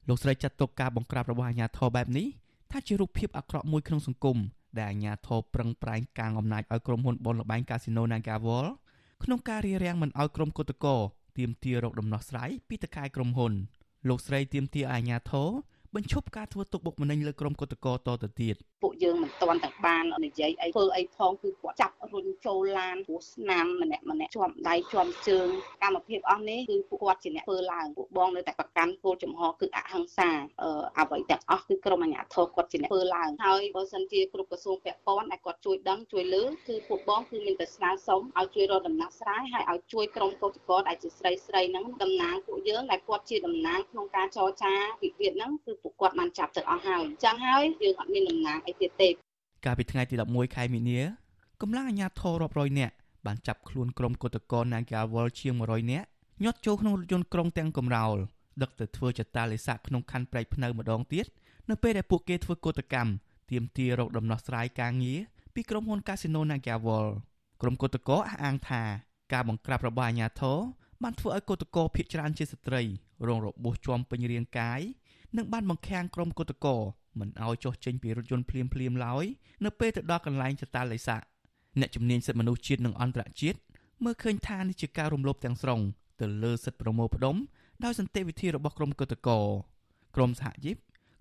លោកស្រីចាត់ទុកការបង្ក្រាបរបស់អាជ្ញាធរបែបនេះថាជារូបភាពអាក្រក់មួយក្នុងសង្គមដែលអាជ្ញាធរប្រឹងប្រែងកាងអំណាចឲ្យក្រុមហ៊ុនបនលបែងកាស៊ីណូ Nagawal ក្នុងការរារាំងមិនឲ្យក្រុមកោតក្រទាមទាររកដំណោះស្រាយពីតកែក្រុមហ៊ុនលោកស្រីទាមទារអាជ្ញាធរ បញ្ឈប់ការធ្វើទុកបុកម្នេញលើក្រុមគឧតកោតទៅទៀតពួកយើងមិនទាន់តែបាននិយាយអីធ្វើអីផងគឺគាត់ចាប់រុញចូលឡានព្រោះស្នាមម្នាក់ម្នាក់ជាប់ដៃជាប់ជើងកម្មភាពអស់នេះគឺពួកគាត់ជាអ្នកធ្វើឡើងពួកបងនៅតែប្រកាន់គោលចំហគឺអហិង្សាអឺអ្វីទាំងអស់គឺក្រុមអាជ្ញាធរគាត់ជាអ្នកធ្វើឡើងហើយបើសិនជាគ្រប់ក្រសួងពាក់ព័ន្ធដែលគាត់ជួយដឹងជួយលើគឺពួកបងគឺមានតែស្នើសុំឲ្យជួយរកដំណោះស្រាយហើយឲ្យជួយក្រុមកោតក្រដែលជាស្រីស្រីហ្នឹងតំណាងពួកយើងដែលគាត់ជាតំណាងក្នុងការចរចាវិវាទហ្នឹងគឺពួកគាត់បានចាប់ទៅអស់ហើយអញ្ចឹងហើយយើងអត់មានតំណាងអីទៀតទេកាលពីថ្ងៃទី11ខែមីនាកម្លាំងអាជ្ញាធររាប់រយនាក់បានចាប់ខ្លួនក្រុមគឧតកោ Nagawal ជាង100នាក់ញាត់ចូលក្នុងរថយន្តក្រុងទាំងកំរោលដឹកទៅធ្វើចតាលិស័កក្នុងខណ្ឌប្រៃភ្នៅម្ដងទៀតនៅពេលដែលពួកគេធ្វើកោតកម្មទាមទាររកដំណោះស្រាយការងារពីក្រុមហ៊ុនកាស៊ីណូ Nagawal ក្រុមគឧតកោអះអាងថាការបង្ក្រាបរបស់អាជ្ញាធរបានធ្វើឲ្យគឧតកោភៀកច្រើនជាស្ត្រីរងរបួសជាំពេញរាងកាយ និងបានបង្ខាំងក្រុមគឧតកោមិនឲ្យចុះចេញពីរថយន្តភ្លាមភ្លាមឡើយនៅពេលទៅដល់កន្លែងចតាលិស័កអ្នកជំនាញសិទ្ធិមនុស្សជាតិនិងអន្តរជាតិមើលឃើញថានេះជាការរំលោភទាំងស្រុងទៅលើសិទ្ធិប្រមូលផ្ដុំដោយសន្តិវិធីរបស់ក្រុមកុតកោក្រមសហជីព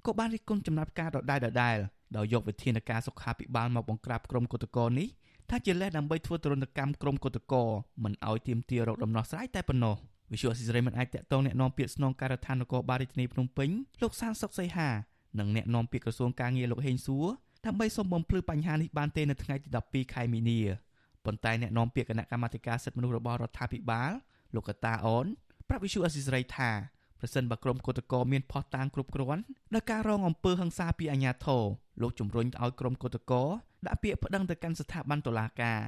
ក៏បានរិះគន់ចំណាត់ការដដែលដដែលដោយយកវិធានការសុខាភិបាលមកបង្ក្រាបក្រុមកុតកោនេះថាជាលេសដើម្បីធ្វើទរណកម្មក្រុមកុតកោមិនឲ្យទៀមទារោគដំណោះស្រាយតែប៉ុណ្ណោះ វិសុយអសិរ័យមិនអាចតាក់ទងអ្នកនាំពាក្យស្នងការដ្ឋាននគរបាលរាជធានីភ្នំពេញលោកសានសុកសីហានិងអ្នកនាំពាក្យក្រសួងការងារលោកហេងសួរដើម្បីសូមបំភ្លឺបញ្ហានេះបានទេនៅថ្ងៃទី12ខែមីនាប៉ុន្តែអ្នកនាំពាក្យគណៈកម្មាធិការសិទ្ធិមនុស្សរបស់រដ្ឋាភិបាលលោកកតាអូនប្រាប់វិសុយអសិរ័យថាប្រសិនបើក្រុមគឧតកោមានផោះតាងគ្រប់គ្រាន់ដល់ការរងអំពើហិង្សាពីអាជ្ញាធរលោកជំរុញឲ្យក្រុមគឧតកោដាក់ពាក្យប្តឹងទៅកាន់ស្ថាប័នតុលាការ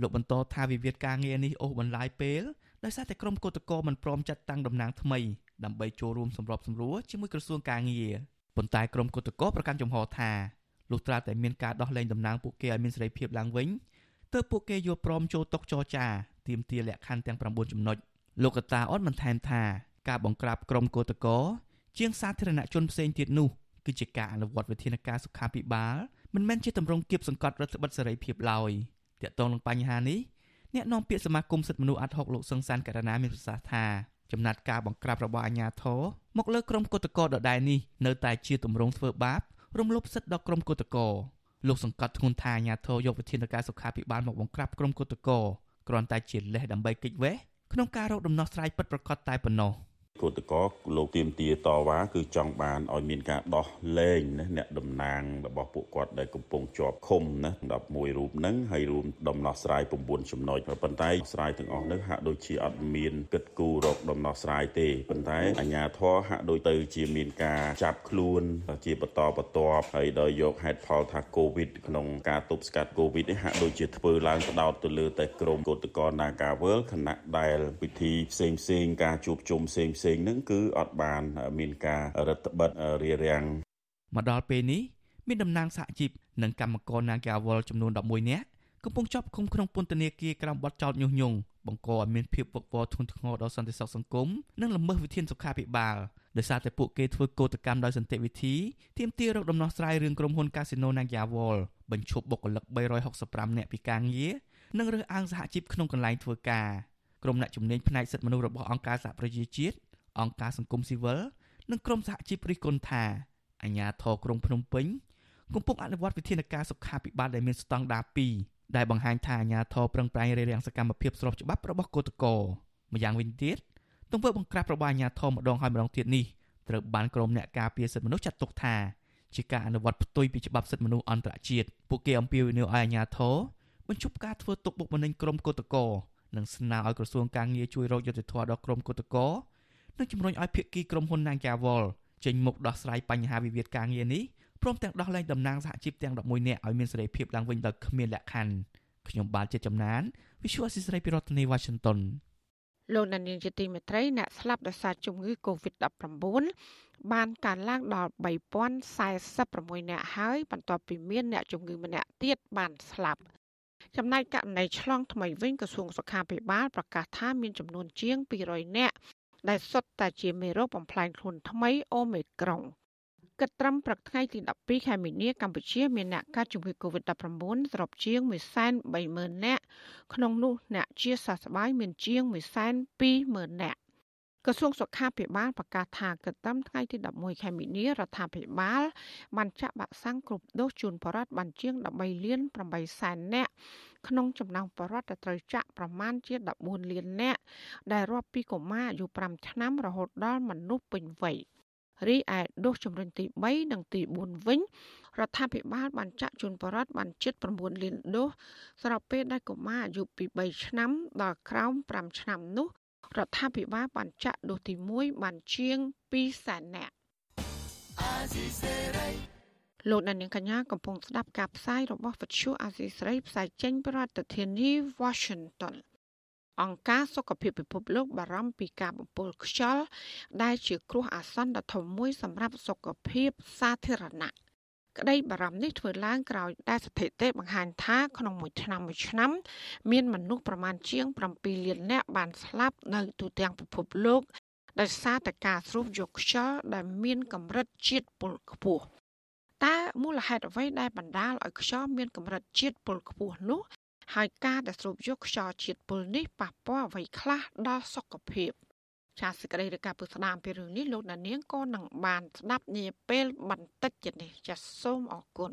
លោកបន្តថាវិវាទការងារនេះអូសបន្លាយពេល ដោយសារតែក្រុមគឧតកោមិនព្រមចាត់តាំងតំណាងថ្មីដើម្បីចូលរួមសម្របសម្រួលជាមួយក្រសួងការងារប៉ុន្តែក្រុមគឧតកោប្រកាន់ជំហរថាលុះត្រាតែមានការដោះលែងតំណាងពួកគេឲ្យមានសេរីភាពឡើងវិញទើបពួកគេយល់ព្រមចូលតុចរចាទាមទារលក្ខខណ្ឌទាំង9ចំណុចលោកកតាអត់បន្ថែមថាការបង្ក្រាបក្រុមកោតកោជាងសាធារណជនផ្សេងទៀតនោះគឺជាការអនុវត្តវិធានការសុខាភិបាលមិនមែនជាទម្រង់គៀបសង្កត់រដ្ឋបិទសេរីភាពឡើយទាក់ទងនឹងបញ្ហានេះ អ្នកនាំពាក្យសមាគមសិទ្ធិមនុស្សអាត់ហុកលោកសង្សានករណាមានប្រសាសន៍ថាចំណាត់ការបង្ក្រាបរបស់អាជ្ញាធរមកលើក្រុមកុតកោដដែលនេះនៅតែជាទម្រង់ធ្វើបាបរំលោភសិទ្ធិដល់ក្រុមកុតកោលោកសង្កត់ធ្ងន់ថាអាញាធរយកវិធានការសុខាភិបាលមកបង្ក្រាបក្រុមគឧតកោគ្រាន់តែជាលេសដើម្បីគេចវេះក្នុងការរកដំណោះស្រាយពិតប្រាកដតែប៉ុណ្ណោះ។ គឧតកោលោកទៀមទាតវ៉ាគឺចង់បានឲ្យមានការដោះលែងណាអ្នកតំណាងរបស់ពួកគាត់ដែលកំពុងជាប់ឃុំណា11រូបហ្នឹងហើយរួមដំណោះស្រាយ9ចំណុចប៉ុន្តែស្រាយទាំងអស់ហ្នឹងហាក់ដូចជាអត់មានគិតគូររកដំណោះស្រាយទេប៉ុន្តែអាជ្ញាធរហាក់ដូចទៅជាមានការចាប់ខ្លួនជាបន្តបន្ទាប់ហើយដោយយកហេតុផលថាកូវីដក្នុងការទប់ស្កាត់កូវីដនេះហាក់ដូចជាធ្វើឡើងផ្ដោតទៅលើតែក្រមគឧតកោ Nagawal ខណៈដែលពិធីផ្សេងផ្សេងការជួបជុំផ្សេងផ្សេងហ្នឹងគឺអត់បានមានការរដ្ឋបិទរារាំងមកដល់ពេលនេះមានតំណាងសហជីពនិងកម្មករ Nagawal ចំនួន11នាក់កំពុងជាប់ឃុំក្នុងពន្ធនាគារក្រោមបទចោទញុះញង់បង្កឲ្យមានភាពវឹកវរធ្ងន់ធ្ងរដល់សន្តិសុខសង្គមនិងល្មើសវិធានសុខាភិបាលដោយសារតែពួកគេធ្វើកោតកម្មដោយសន្តិវិធីទាមទាររកដំណោះស្រាយរឿងក្រុមហ៊ុន Casino Nagawal បញ្ឈប់បុគ្គលិក365នាក់ពីការងារនិងរើសអើងសហជីពក្នុងកន្លែងធ្វើការក្រុមអ្នកជំនាញផ្នែកសិទ្ធិមនុស្សរបស់អង្គការសហប្រជាជាតិ អង្គការសង្គមស៊ីវិលនិងក្រុមសហជីពរិះគន់ថាអាជ្ញាធរក្រុងភ្នំពេញកំពុងអនុវត្តវិធានការសុខាភិបាលដែលមានស្តង់ដារ2ដែលបង្ហាញថាអាជ្ញាធរប្រឹងប្រែងរារាំងសកម្មភាពស្របច្បាប់របស់កោតក្រម្យ៉ាងវិញទៀតទង្វើបង្ក្រាបរបស់អាជ្ញាធរម្ដងហើយម្ដងទៀតនេះត្រូវបានក្រុមអ្នកការពារសិទ្ធិមនុស្សចាត់ទុកថាជាការអនុវត្តផ្ទុយពីច្បាប់សិទ្ធិមនុស្សអន្តរជាតិពួកគេអំពាវនាវឲ្យអាជ្ញាធរបញ្ឈប់ការធ្វើទុកបុកម្នេញក្រុមកោតក្រនិងស្នើឲ្យក្រសួងការងារជួយរកយុត្តិធម៌ដល់ក្រុមកោតក្រ និងជំរុញឲ្យភាគីក្រុមហ៊ុន Nagawal ចេញមុខដោះស្រាយបញ្ហាវិវាទការងារនេះព្រមទាំងដោះលែងតំណាងសហជីពទាំង11នាក់ឲ្យមានសេរីភាពឡើងវិញដោយគ្មានលក្ខខណ្ឌខ្ញុំបាទជាចំណាន Visual Assisray ពីរដ្ឋធានី Washington លោកនានីជាទីមេត្រីអ្នកស្លាប់ដោយសារជំងឺ Covid-19 បានកើនឡើងដល់3046នាក់ហើយបន្ទាប់ពីមានអ្នកជំងឺម្នាក់ទៀតបានស្លាប់ចំណែកករណីឆ្លងថ្មីវិញក្រសួងសុខាភិបាលប្រកាសថាមានចំនួនជាង200នាក់ ដែលសុទ្ធតែជាមេរោគបំផ្លាញខ្លួនថ្មីអូមេក្រុងគិតត្រឹមព្រឹកថ្ងៃទី12ខែមីនាកម្ពុជាមានអ្នកកើតជំងឺ Covid-19 សរុបជាង130,000នាក់ក្នុងនោះអ្នកជាសះស្បើយមានជាង120,000នាក់ក្រសួងសុខាភិបាលប្រកាសថាកត្រឹមថ្ងៃទី11ខែមីនារដ្ឋាភិបាលបានចាក់វ៉ាក់សាំងគ្រប់ដូសជូនបរិវត្តបានជាង13លាន8សែននាក់ ក្នុងចំណោមបរិវត្តដែលត្រូវចាក់ប្រមាណជា14លាននាក់ដែលរាប់ពីកុមារអាយុ5ឆ្នាំរហូតដល់មនុស្សពេញវ័យរីឯដូសជំរិញទី3និងទី4វិញរដ្ឋាភិបាលបានចាក់ជូនបរិវត្តបានជិត9លានដូសស្របពេលដែលកុមារអាយុពី3ឆ្នាំដល់ក្រោម5ឆ្នាំនោះរដ្ឋាភិបាលបានចាក់ដូសទី1បានជាង2សែននាក់ លោកនាងកញ្ញាកំពុងស្ដាប់ការផ្សាយរបស់វិទ្យុអាស៊ីសេរីផ្សាយចេញពីរដ្ឋធានី Washington អង្គការសុខភាពពិភពលោកបារម្ភពីការបំពុលខ្យល់ដែលជាគ្រោះអាសន្នដ៏ធំមួយសម្រាប់សុខភាពសាធារណៈក្តីបារម្ភនេះធ្វើឡើងក្រោយដែលស្ថិតិបង្ហាញថាក្នុងមួយឆ្នាំមួយឆ្នាំ មានមនុស្សប្រមាណជាង7លាននាក់បានស្លាប់នៅទូទាំងពិភពលោកដោយសារតែការស្រូបយកខ្យល់ដែលមានកម្រិតជាតិពុលខ្ពស់តើ មូលហេតុអ្វីដែលបណ្ដាលឲ្យខ្យល់មានកម្រិតជាតិពុលខ្ពស់នោះហើយការដែលស្រូបយកខ្យល់ជាតិពុលនេះប៉ះពាល់អ្វីខ្លះដល់សុខភាព។ចាសសេចក្តីរាយការណ៍ពុស្ដាមពីរឿងនេះលោកដានៀងក៏នឹងបានស្ដាប់នាពេលបន្តិចទៀតនេះចាសសូមអរគុណ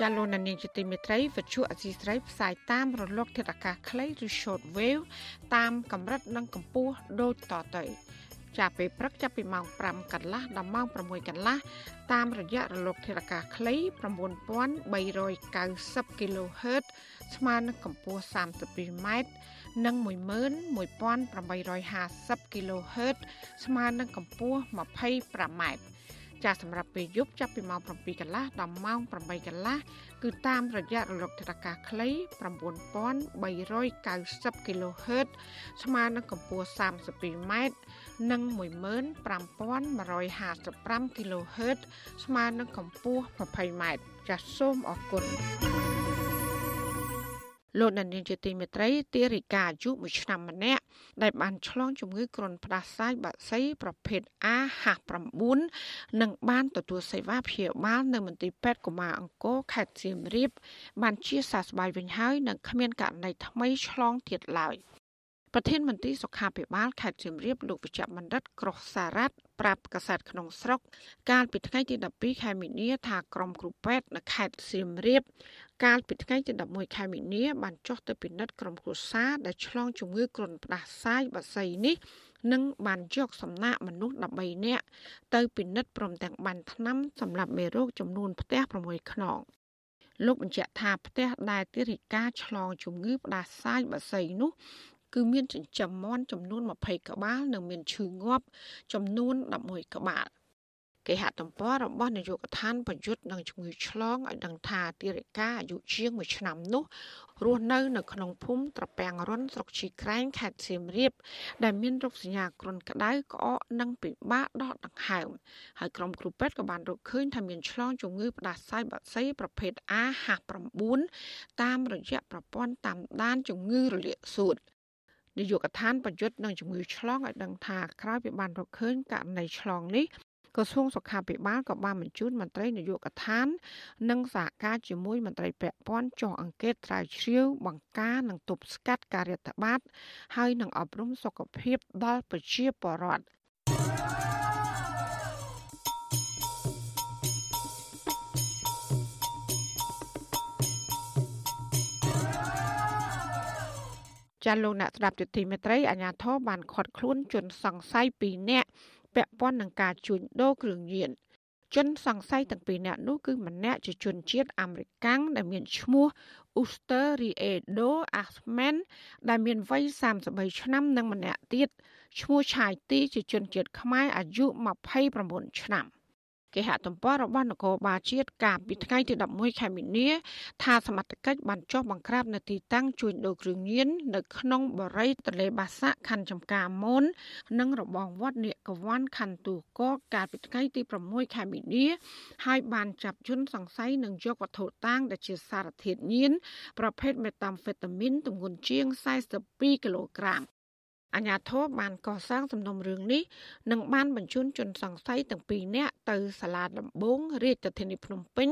ចាលោកនាងជាទីមេត្រីវិទ្យុអសីស្រីផ្សាយតាមរលកធាតុអាកាសខ្លីឬ short wave តាមកម្រិតនិងកម្ពស់ដូចតទៅ ចាប់ពេលព្រឹកចាប់ពីម៉ោង5កន្លះដល់ម៉ោង6កន្លះតាមរយៈរលកធាតុអាកាសខ្លី9390 kHz ស្មើនឹងកម្ពស់ 32m និង11850 kHz ស្មើនឹងកម្ពស់ 25m ចាសម្រាប់ពេលយប់ចាប់ពីម៉ោង7កន្លះដល់ម៉ោង8កន្លះគឺតាមរយៈរលកធាតុអាកាសខ្លី9390 kHz ស្មើនឹងកម្ពស់ 32m និង15155 kHz ស្មើនឹងកម្ពស់ 20m ចាសសូមអរគុណលោកដានៀងជាទីមេត្រីទារិកាអាយុ1ឆ្នាំម្នាក់ដែលបានឆ្លងជំងឺគ្រុនផ្ដាសាយបាក់សីប្រភេទ A59 និងបានទទួលសេវាព្យាបាលនៅមន្ទីរពេទ្យកុមារអង្គរខេត្តសៀមរាបបានជាសះស្បើយវិញហើយនិងគ្មានករណីថ្មីឆ្លងទៀតឡើយ។ ប្រធានមន្ត្រីសុខាភិបាលខេត្តសៀមរាបលោកវិជ្ជបណ្ឌិតក្រោះសារ៉ាត់ប្រាប់កាសែតក្នុងស្រុក កាលពីថ្ងៃទី12ខែមីនាថាក្រុមគ្រូពេទ្យនៅខេត្តសៀមរាប កាលពីថ្ងៃទី11ខែមីនាបានចុះទៅពិនិត្យក្រុមគ្រួសារដែលឆ្លងជំងឺគ្រុនផ្ដាសាយបាសីនេះនិងបានយកសំណាក់មនុស្ស13នាក់ទៅពិនិត្យព្រមទាំងបានថ្នាំសម្រាប់មេរោគចំនួនផ្ទះ6ខ្នងលោកបញ្ជាក់ថាផ្ទះដែលទារិកាឆ្លងជំងឺផ្ដាសាយបាសីនោះ គឺមានចិញ្ចឹមមាន់ចំនួន20ក្បាល និងមានឈឺងាប់ចំនួន11ក្បាលគេហទំព័ររបស់នាយកដ្ឋានប្រយុទ្ធនឹងជំងឺឆ្លងឲ្យដឹងថាទារិកាអាយុជាង1ឆ្នាំនោះរស់នៅនៅក្នុងភូមិត្រពាំងរុនស្រុកជីក្រែងខេត្តសៀមរាប ដែលមានរោគសញ្ញាគ្រុនក្តៅក្អកនិងពិបាកដកដង្ហើមហើយក្រុមគ្រូពេទ្យក៏បានរកឃើញថាមានឆ្លងជំងឺផ្ដាសាយបាក់សីប្រភេទ A59 តាមរយៈប្រព័ន្ធតាមដានជំងឺរលាកសួត នាយកដ្ឋានប្រយុទ្ធនឹងជំងឺឆ្លងឲ្យដឹងថាក្រោយពីបានរកឃើញករណីឆ្លងនេះក្រសួងសុខាភិបាលក៏បានបញ្ជូនមន្ត្រីនយោបាយកឋាននិងសហការជាមួយមន្ត្រីពាក់ព័ន្ធចុះអង្កេតត្រាវជ្រាវបង្ការនិងទប់ស្កាត់ការរាតត្បាត ហើយនឹងអប់រំសុខភាពដល់ប្រជាពលរដ្ឋ ចាលោកអ្នកស្ដាប់ទទីមេត្រីអាញាធរបានខាត់ខ្លួនជនសង្ស័យ2នាក់ពាក់ព័ន្ធនឹងការជួញដូរគ្រឿងញៀនជនសង្ស័យទាំងពីរនាក់នោះគឺម្នាក់ជាជនជាតិអាមេរិកាំងដែលមានឈ្មោះ Uster Riedo Ahmed ដែលមានវ័យ33ឆ្នាំនិងម្នាក់ទៀតឈ្មោះឆាយទីជាជនជាតិខ្មែរអាយុ29ឆ្នាំ។ គេហទំព័ររបស់នគរបាលជាតិកាលពីថ្ងៃទី11ខែមីនាថាសមត្ថកិច្ចបានចុះបង្ក្រាបនៅទីតាំងជួញដូរគ្រឿងញៀននៅក្នុងបរិយាទន្លេបាសាក់ខណ្ឌចំការមននិងរបងវត្តនេកវ័នខណ្ឌទូកកកាលពីថ្ងៃទី6ខែមីនាហើយបានចាប់ជនសង្ស័យនិងយកវត្ថុតាងដែលជាសារធាតុញៀនប្រភេទមេតាំហ្វេតាមីនទម្ងន់ជាង42គីឡូក្រាម អាញាធរបានកសាងសំណុំរឿងនេះនិងបានបញ្ជូនជនសង្ស័យទាំងពីរនាក់ទៅសាលាដំបងរាជធានីភ្នំពេញ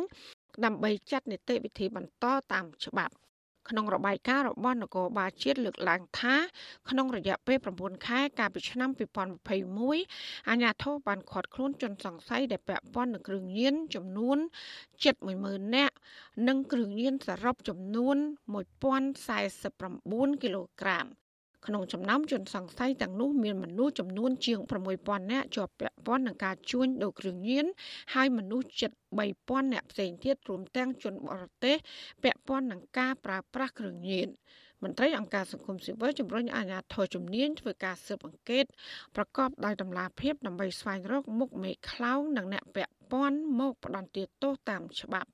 ដើម្បីចាត់នីតិវិធីបន្តតាមច្បាប់ក្នុងរបាយការណ៍របស់នគរបាលជាតិលើកឡើងថាក្នុងរយៈពេល9ខែកាលពីឆ្នាំ2021អាជ្ញាធរបានឃាត់ខ្លួនជនសង្ស័យដែលពាក់ព័ន្ធនឹងគ្រឿងញៀនចំនួន710,000នាក់និងគ្រឿងញៀនសរុបចំនួន1049គីឡូក្រាម ក្នុងចំណោមជនសង្ស័យទាំងនោះមានមនុស្សចំនួនជាង6000នាក់ជាប់ពាក់ព័ន្ធនឹងការជួញដូរគ្រឿងញៀនហើយមនុស្សជិត3000នាក់ផ្សេងទៀតរួមទាំងជនបរទេសពាក់ព័ន្ធនឹងការប្រើប្រាស់គ្រឿងញៀនមន្ត្រីអង្គការសង្គមស៊ីវិលជំរុញអាជ្ញាធរជំនាញធ្វើការស៊ើបអង្កេតប្រកបដោយតម្លាភាពដើម្បីស្វែងរកមុខមេខ្លោងនិងអ្នកពាក់ព័ន្ធមកផ្ដន្ទាទោសតាមច្បាប់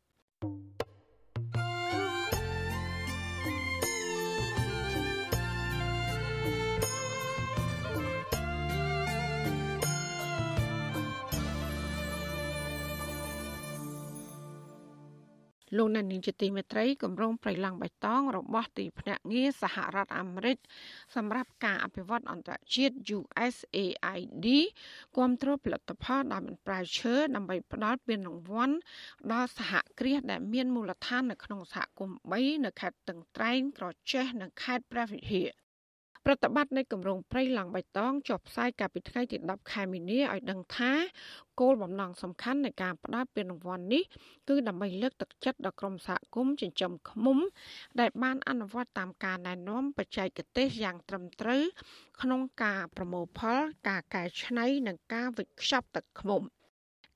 លោកអ្នកនាងជាទីមេត្រីគម្រោងប្រៃឡង់បៃតងរបស់ទីភ្នាក់ងារសហរដ្ឋអាមេរិកសម្រាប់ការអភិវឌ្ឍអន្តរជាតិ USAID គាំទ្រផលិតផលដែលមិនប្រែឈើដើម្បីផ្ដល់ពានរង្វាន់ដល់សហគ្រាសដែលមានមូលដ្ឋាននៅក្នុងសហគមន៍3នៅខេត្តតឹងត្រែងក្រចេះនិងខេត្តព្រះវិហារ ប្រតិបត្តិនៃគម្រោងព្រៃឡើងបៃតងចុះផ្សាយកាលពីថ្ងៃទី10ខែមីនាឲ្យដឹងថាគោលបំណងសំខាន់នៃការផ្តល់ពានរង្វាន់នេះគឺដើម្បីលើកទឹកចិត្តដល់ក្រុមសហគមន៍ចិញ្ចឹមឃ្មុំ ដែលបានអនុវត្តតាមការណែនាំបច្ចេកទេសយ៉ាងត្រឹមត្រូវក្នុងការប្រមូលផល ការកែច្នៃនិងការវេចខ្ចប់ទឹកឃ្មុំ។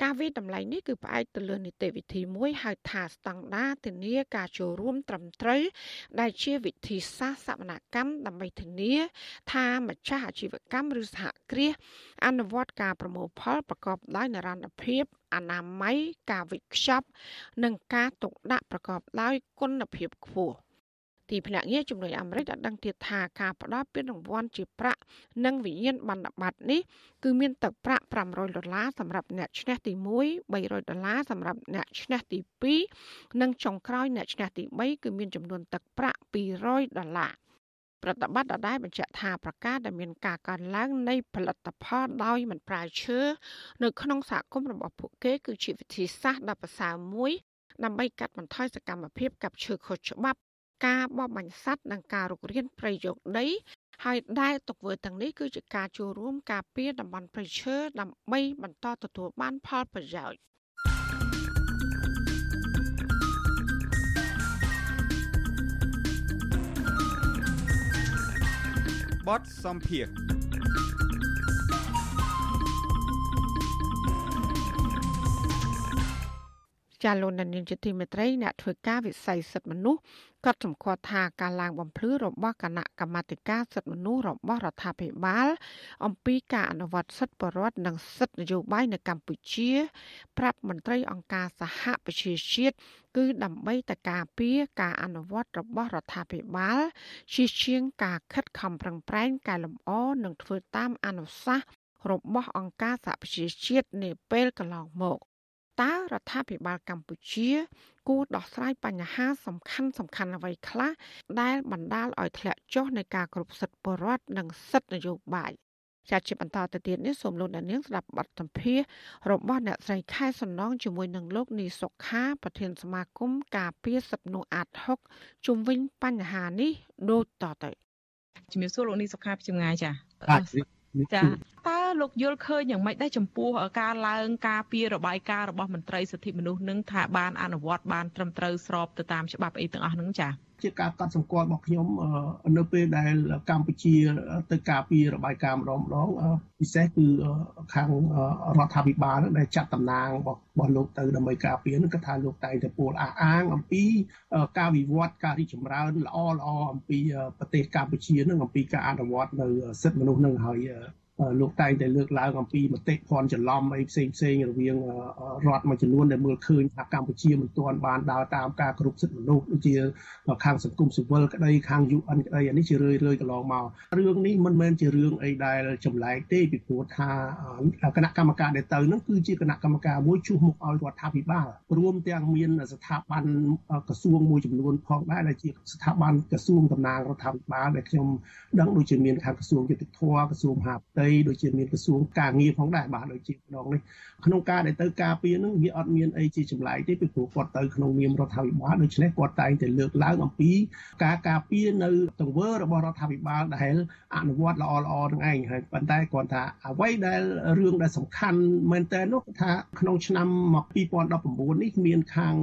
ការវិតម្លៃនេះគឺផ្អែកទៅលើនីតិវិធីមួយហៅថាស្តង់ដារធានាការចូលរួមត្រឹមត្រូវដែលជាវិធីសាស្ត្រសវនកម្មដើម្បីធានា ថាម្ចាស់អាជីវកម្មឬសហគ្រាសអនុវត្តការប្រមូលផលប្រកបដោយនិរន្តរភាពអនាម័យការវិខ្ចប់ និងការទុកដាក់ប្រកបដោយគុណភាពខ្ពស់ ទីភ្នាក់ងារជំនួយអាមេរិកបានដឹងទៀតថាការផ្ដល់ពានរង្វាន់ជាប្រាក់និងវិញ្ញាណប័ណ្ណបត្រនេះគឺមានទឹកប្រាក់500ដុល្លារសម្រាប់អ្នកឈ្នះទី1 300ដុល្លារសម្រាប់អ្នកឈ្នះទី2និងចុងក្រោយអ្នកឈ្នះទី3គឺមានចំនួនទឹកប្រាក់200ដុល្លារប្រតិបត្តិដដែលបញ្ជាក់ថាប្រកាសដែលមានការកើនឡើងនៃផលិតផលដោយមិនប្រើឈើនៅក្នុងសហគមន៍របស់ពួកគេគឺជាវិធីសាស្ត្រដ៏ប្រសើរមួយដើម្បីកាត់បន្ថយសកម្មភាពកាប់ឈើខុសច្បាប់ ការបបបាញ់សត្វនិងការរុករានព្រៃយកដីហើយដែលទុកធ្វើទាំងនេះគឺជាការចូលរួមការពារតំបន់ព្រៃឈើដើម្បីបន្តទទួលបានផលប្រយោជន៍បតសំភារ ចាលោកនានីជាទីមេត្រីអ្នកធ្វើការវិស័យសិទ្ធិមនុស្សក៏សម្គាល់ថាការឡើងបំភ្លឺរបស់គណៈកម្មាធិការសិទ្ធិមនុស្សរបស់រដ្ឋាភិបាល អំពីការអនុវត្តសិទ្ធិបរិវត្តនិងសិទ្ធិនយោបាយនៅកម្ពុជា ប្រាប់មន្ត្រីអង្គការសហប្រជាជាតិគឺដើម្បីតការពារការអនុវត្តរបស់រដ្ឋាភិបាលជាជាងការខិតខំប្រឹងប្រែងកែលម្អនិងធ្វើតាមអនុសាសន៍របស់អង្គការសហប្រជាជាតិនាពេលកន្លងមក តើរដ្ឋាភិបាលកម្ពុជា គួរដោះស្រាយបញ្ហាសំខាន់សំខាន់អ្វីខ្លះដែលបណ្ដាលឲ្យធ្លាក់ចុះនៃការគ្រប់សិទ្ធិបរដ្ឋនិងសិទ្ធិនយោបាយជាជាបន្តទៅទៀតនេះសូមលោកអ្នកនាងស្ដាប់បទសម្ភាសរបស់អ្នកស្រីខែសំណងជាមួយនឹងលោកនីសុខាប្រធានសមាគមការពារសិទ្ធិមនុស្សអាត6ជុំវិញបញ្ហានេះដូចតទៅជំរាបសួរលោកនីសុខាពីចម្ងាយចា ចាតើលោកយល់ឃើញយ៉ាងម៉េចដែរចំពោះការឡើងការពីរបាយការណ៍របស់មន្ត្រីសិទ្ធិមនុស្សនឹងថាបានអនុវត្តបានត្រឹមត្រូវស្របទៅតាមច្បាប់អីទាំងអស់ហ្នឹងចា ជាការកត់សម្គាល់របស់ខ្ញុំនៅពេលដែលកម្ពុជាទៅការពីរបាយការណ៍ម្ដងម្ដងពិសេសគឺខាងរដ្ឋាភិបាលដែលចាត់តំណាងរបស់លោកទៅដើម្បីការពីនឹងគឺថាលោកតែងតែពោលអះអាងអំពីការវិវត្តការរីកចម្រើនល្អល្អអំពីប្រទេសកម្ពុជានឹងអំពីការអនុវត្តនៅសិទ្ធិមនុស្សនឹងហើយ លោកតែងតែលើកឡើងអំពីមតិភ័ណ្ឌច្រឡំអីផ្សេងផ្សេងរវាងរដ្ឋមួយចំនួនដែលមើលឃើញថាកម្ពុជាមិនទាន់បានដើរតាមការគ្រប់សិទ្ធិមនុស្សដូចជាខាងសង្គមស៊ីវិលក្តីខាង UN ក្តីអានេះជារឿយរឿយកន្លងមករឿងនេះមិនមែនជារឿងអីដែលចម្លែកទេពីព្រោះថាគណៈកម្មការដែលទៅនឹងគឺជាគណៈកម្មការមួយជួសមុខឲ្យរដ្ឋាភិបាលរួមទាំងមានស្ថាប័នក្រសួងមួយចំនួនផងដែរដែលជាស្ថាប័នក្រសួងតំណាងរដ្ឋាភិបាលដែលខ្ញុំដឹងដូចជាមានខាងក្រសួងយុតិធធក្រសួងមហាផ្ទៃតីដូចជាមានក្រសួងការងារផងដែរបាទដូចជាម្ដងនេះក្នុងការដែលទៅការពារនឹងវាអត់មានអីជាចម្លែកទេពីព្រោះគាត់ទៅក្នុងនាមរដ្ឋាភិបាលដូច្នេះគាត់តែងតែលើកឡើងអំពីការការពារនៅទង្វើរបស់រដ្ឋាភិបាលដែលអនុវត្តល្អល្អនឹងឯងហើយប៉ុន្តែគាត់ថាអ្វីដែលរឿងដែលសំខាន់មែនតើនោះថាក្នុងឆ្នាំ2019នេះមានខាង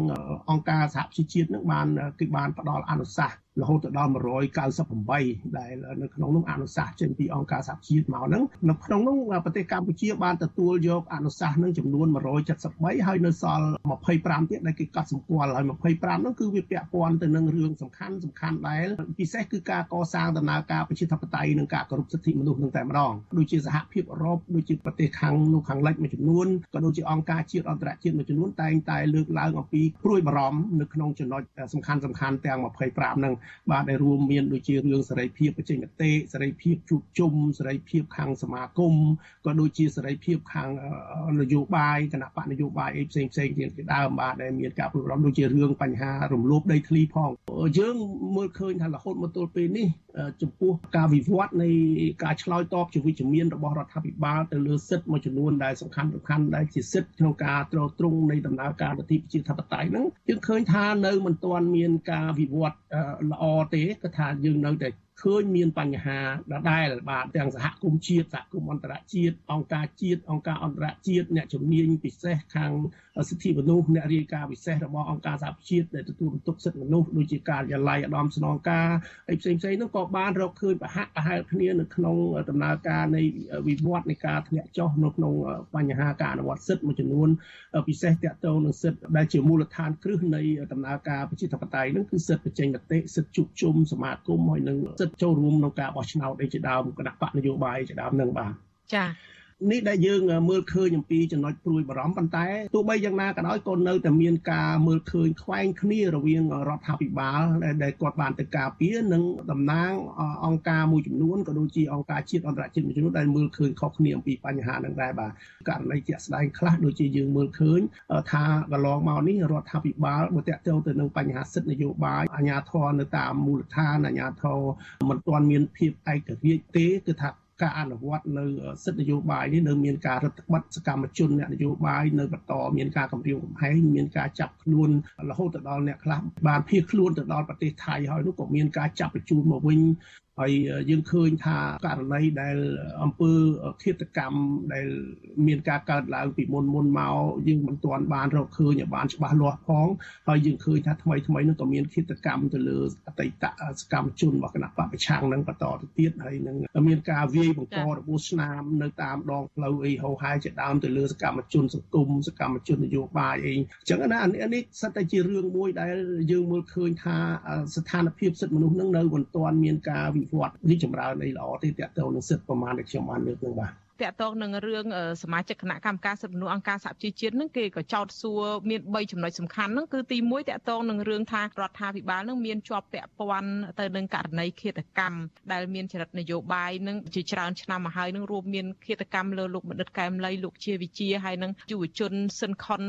អង្គការសហជីវជាតិនឹងបានគឺបានផ្ដល់អនុសាសន៍ រហូតដល់198ដែលនៅក្នុងនោះអនុសាសន៍ចេញពីអង្គការសហជាតិមកហ្នឹងនៅក្នុងនោះប្រទេសកម្ពុជាបានទទួលយកអនុសាសន៍នឹងចំនួន173ហើយនៅសល់25ទៀតដែលគេកត់សម្គាល់ហើយ25នោះគឺវាពាក់ព័ន្ធទៅនឹងរឿងសំខាន់សំខាន់ដែលពិសេសគឺការកសាងដំណើរការប្រជាធិបតេយ្យនិងការគោរពសិទ្ធិមនុស្សនឹងតែម្ដងដូចជាសហភាពអឺរ៉ុបដូចជាប្រទេសខាងនោះខាងលិចមួយចំនួនក៏ដូចជាអង្គការជាតិអន្តរជាតិមួយចំនួនតែងតែលើកឡើងអំពីព្រួយបារម្ភនៅក្នុងចំណុចសំខាន់សំខាន់ទាំង25ហ្នឹងបាទដែលរួមមានដូចជារឿងសេរីភាពបញ្ចេញមតិសេរីភាពជួបជុំសេរីភាពខាងសមាគមក៏ដូចជាសេរីភាពខាងនយោបាយគណៈបកនយោបាយអីផ្សេងផ្សេងទៀតជាដើមបាទដែលមានការព្រួយបារម្ភដូចជារឿងបញ្ហារំលោភដីធ្លីផងយើងមើលឃើញថារហូតមកទល់ពេលនេះចំពោះការវិវត្តនៃការឆ្លើយតបជាវិជ្ជមានរបស់រដ្ឋាភិបាលទៅលើសិទ្ធិមួយចំនួនដែលសំខាន់សំខាន់ដែលជាសិទ្ធិក្នុងការទ្រទ្រង់នៃដំណើរការលទ្ធិប្រជាធិបតេយ្យហ្នឹងយើងឃើញថានៅមិនទាន់មានការវិវត្តល្អទេគឺថាយើងនៅតែ ឃើញមានបញ្ហាដដែលបាទទាំងសហគមន៍ជាតិសហគមន៍អន្តរជាតិអង្គការជាតិអង្គការអន្តរជាតិអ្នកជំនាញពិសេសខាងសិទ្ធិមនុស្សអ្នករាយការណ៍ពិសេសរបស់អង្គការសហប្រជាជាតិដែលទទួលបន្ទុកសិទ្ធិមនុស្សដូចជាការិយាល័យឧត្តមស្នងការអីផ្សេងផ្សេងនោះក៏បានរកឃើញប្រហាក់ប្រហែលគ្នានៅក្នុងដំណើរការនៃវិវត្តនៃការធ្លាក់ចុះនៅក្នុងបញ្ហាការអនុវត្តសិទ្ធិមួយចំនួនពិសេសតាក់ទងនឹងសិទ្ធិដែលជាមូលដ្ឋានគ្រឹះនៃដំណើរការប្រជាធិបតេយ្យនឹងគឺសិទ្ធិបញ្ចេញមតិសិទ្ធិជួបជុំសមាគមហើយនឹងសិទ្ធិចូលរួមក្នុងការបោះឆ្នោតអីជាដើមគណៈបកនយោបាយជាដើមនឹងបាទចា៎ នេះដែលយើងមើលឃើញអំពីចំណុចព្រួយបារម្ភប៉ុន្តែទោះបីយ៉ាងណាក៏ដោយក៏នៅតែមានការមើលឃើញខ្វែងគ្នារវាងរដ្ឋាភិបាលដែលគាត់បានទៅការពារនិងតំណាងអង្គការមួយចំនួនក៏ដូចជាអង្គការជាតិអន្តរជាតិមួយចំនួនដែលមើលឃើញខុសគ្នាអំពីបញ្ហានឹងដែរបាទករណីជាក់ស្ដែងខ្លះដូចជាយើងមើលឃើញថាកន្លងមកនេះរដ្ឋាភិបាលបើតាក់ទងទៅនឹងបញ្ហាសិទ្ធិនយោបាយអាជ្ញាធរនៅតាមមូលដ្ឋានអាជ្ញាធរមិនទាន់មានភាពឯករាជ្យទេគឺថា ការអនុវត្តនៅសិទ្ធិនយោបាយនេះនៅមានការរដ្ឋបတ်សកម្មជនអ្នកនយោបាយនៅបន្តមានការគម្រាមកំហែងមានការចាប់ខ្លួនរហូតទៅដល់អ្នកខ្លះបានភៀសខ្លួនទៅដល់ប្រទេសថៃហើយនោះក៏មានការចាប់បញ្ជូនមកវិញ ហើយយើងឃើញថាករណីដែលអង្គើឃាតកម្មដែលមានការកើតឡើងពីមុនមុនមកយើងមិនទាន់បានរកឃើញឲ្យបានច្បាស់លាស់ផងហើយយើងឃើញថាថ្មីថ្មីនោះក៏មានឃាតកម្មទៅលើអតីតសកម្មជនរបស់គណៈបពប្រឆាំងនឹងបន្តទៅទៀតហើយនឹងមានការវាយបង្ករបួសស្នាមនៅតាមដងផ្លូវអីហោហាយជាដើមទៅលើសកម្មជនសង្គមសកម្មជននយោបាយអីអញ្ចឹងណាអានេះសិតតែជារឿងមួយដែលយើងមើលឃើញថាស្ថានភាពសិទ្ធិមនុស្សនឹងនៅមិនទាន់មានការវិវត្តរីកចម្រើនអីល្អទេតាក់ទងនឹងសិទ្ធិប្រមាណដែលខ្ញុំបានលើកនឹងបាទ តកតងនឹងរឿងសមាជិកគណៈកម្មការសិទ្ធិមនុស្សអង្គការសហជីវជាតិហ្នឹងគេក៏ចោទសួរមាន3ចំណុចសំខាន់ហ្នឹងគឺទី1តកតងនឹងរឿងថារដ្ឋាភិបាលហ្នឹងមានជាប់ពាក់ព័ន្ធទៅនឹងករណីឃាតកម្មដែលមានចរិតនយោបាយនឹងជាច្រើនឆ្នាំមកហើយនឹងរួមមានឃាតកម្មលើលោកបណ្ឌិតកែមលីលោកជាវិជាហើយនឹងយុវជនស៊ិនខុន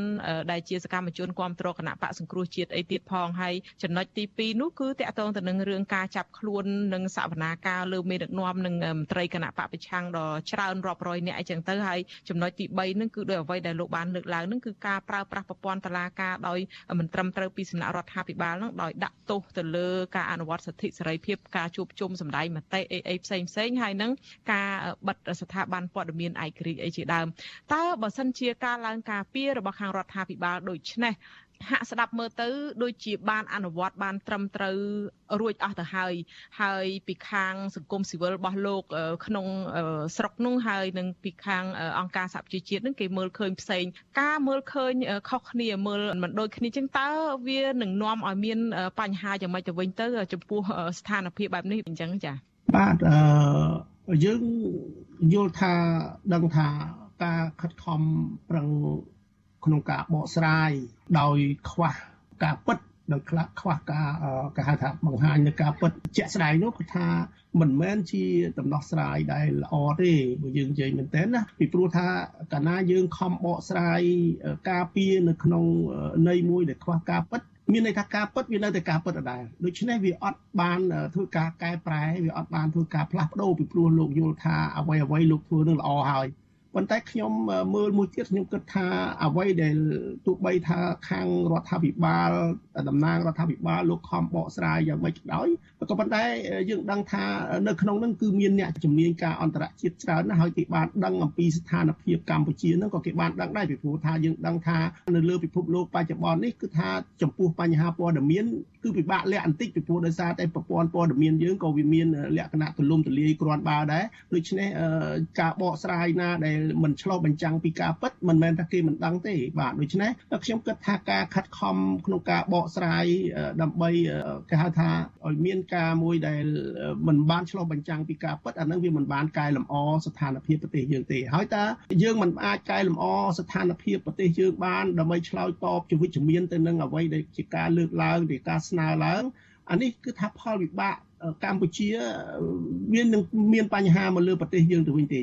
ដែលជាសកម្មជនគ្រប់គ្រងគណៈបកសង្គ្រោះជាតិអីទៀតផងហើយចំណុចទី2នោះគឺតកតងទៅនឹងរឿងការចាប់ខ្លួននិងសវនាការលើមេដឹកនាំនិងមន្ត្រីគណៈបកប្រឆាំងដ៏ច្រើនរាប់រាប់រយនាក់អីចឹងទៅហើយចំណុចទី3ហ្នឹងគឺដោយអ្វីដែលលោកបានលើកឡើងហ្នឹងគឺការប្រើប្រាស់ប្រព័ន្ធតឡាការដោយមិនត្រឹមត្រូវពីសំណាក់រដ្ឋាភិបាលហ្នឹងដោយដាក់ទោសទៅលើការអនុវត្តសិទ្ធិសេរីភាពការជួបជុំសម្ដែងមតិអីអីផ្សេងផ្សេងហើយនឹងការបិទស្ថាប័នព័ត៌មានឯករាជ្យអីជាដើមតើបើសិនជាការឡើងការពីរបស់ខាងរដ្ឋាភិបាលដូចនេះ ហាក់ស្ដាប់មើលទៅដូចជាបានអនុវត្តបានត្រឹមត្រូវរួចអស់ទៅហើយហើយពីខាងសង្គមស៊ីវិលរបស់លោកក្នុងស្រុកនោះហើយនឹងពីខាងអង្គការសហប្រជាជាតិនឹងគេមើលឃើញផ្សេងការមើលឃើញខុសគ្នាមើលមិនដូចគ្នាចឹងតើវានឹងនាំឲ្យមានបញ្ហាយ៉ាងម៉េចទៅវិញទៅចំពោះស្ថានភាពបែបនេះអញ្ចឹងចា៎បាទអឺយើងយល់ថាដឹងថាការខិតខំប្រឹង ក្នុងការបកស្រាយដោយខ្វះការពិតដោយខ្លះខ្វះការគេហៅថាបង្ហាញនៅការពិតជាក់ស្ដែងនោះគឺថាមិនមែនជាដំណោះស្រាយដែលល្អទេបើយើងនិយាយមែនតើណាពីព្រោះថាកាលណាយើងខំបកស្រាយការពារនៅក្នុងន័យមួយដែលខ្វះការពិតមានន័យថាការពិតវានៅតែការពិតដដែលដូច្នេះវាអត់បានធ្វើការកែប្រែវាអត់បានធ្វើការផ្លាស់ប្ដូរពីព្រោះលោកយល់ថាអ្វីអ្វីលោកធ្វើនឹងល្អហើយ ប៉ុន្តែខ្ញុំមើលមួយទៀតខ្ញុំគិតថាអ្វីដែលទោះបីថាខាងរដ្ឋាភិបាលតំណាងរដ្ឋាភិបាលលោកខំបកស្រាយយ៉ាងម៉េចក៏ដោយក៏ប៉ុន្តែយើងដឹងថានៅក្នុងនោះគឺមានអ្នកជំនាញការអន្តរជាតិច្រើនណាស់ហើយគេបានដឹងអំពីស្ថានភាពកម្ពុជាហ្នឹងក៏គេបានដឹងដែរពីព្រោះថាយើងដឹងថានៅលើពិភពលោកបច្ចុប្បន្ននេះគឺថាចំពោះបញ្ហាព័ត៌មានគឺពិបាកលាក់បន្តិចពីព្រោះដោយសារតែប្រព័ន្ធព័ត៌មានយើងក៏វាមានលក្ខណៈទូលំទូលាយគ្រាន់បើដែរដូច្នេះការបកស្រាយណាដែលមិនឆ្លុះបញ្ចាំងពីការពិតមិនមែនថាគេមិនដឹងទេបាទដូច្នេះខ្ញុំគិតថាការខិតខំក្នុងការបកស្រាយដើម្បីគេហៅថាឲ្យមានការមួយដែលមិនបានឆ្លុះបញ្ចាំងពីការពិតអានឹងវាមិនបានកែលម្អស្ថានភាពប្រទេសយើងទេហើយតើយើងមិនអាចកែលម្អស្ថានភាពប្រទេសយើងបានដើម្បីឆ្លើយតបជាវិជ្ជមានទៅនឹងអ្វីដែលជាការលើកឡើងឬការស្នើឡើងអានេះគឺថាផលវិបាក កម្ពុជាមាននឹងមានបញ្ហាមកលើប្រទេសយើងទៅវិញទេតក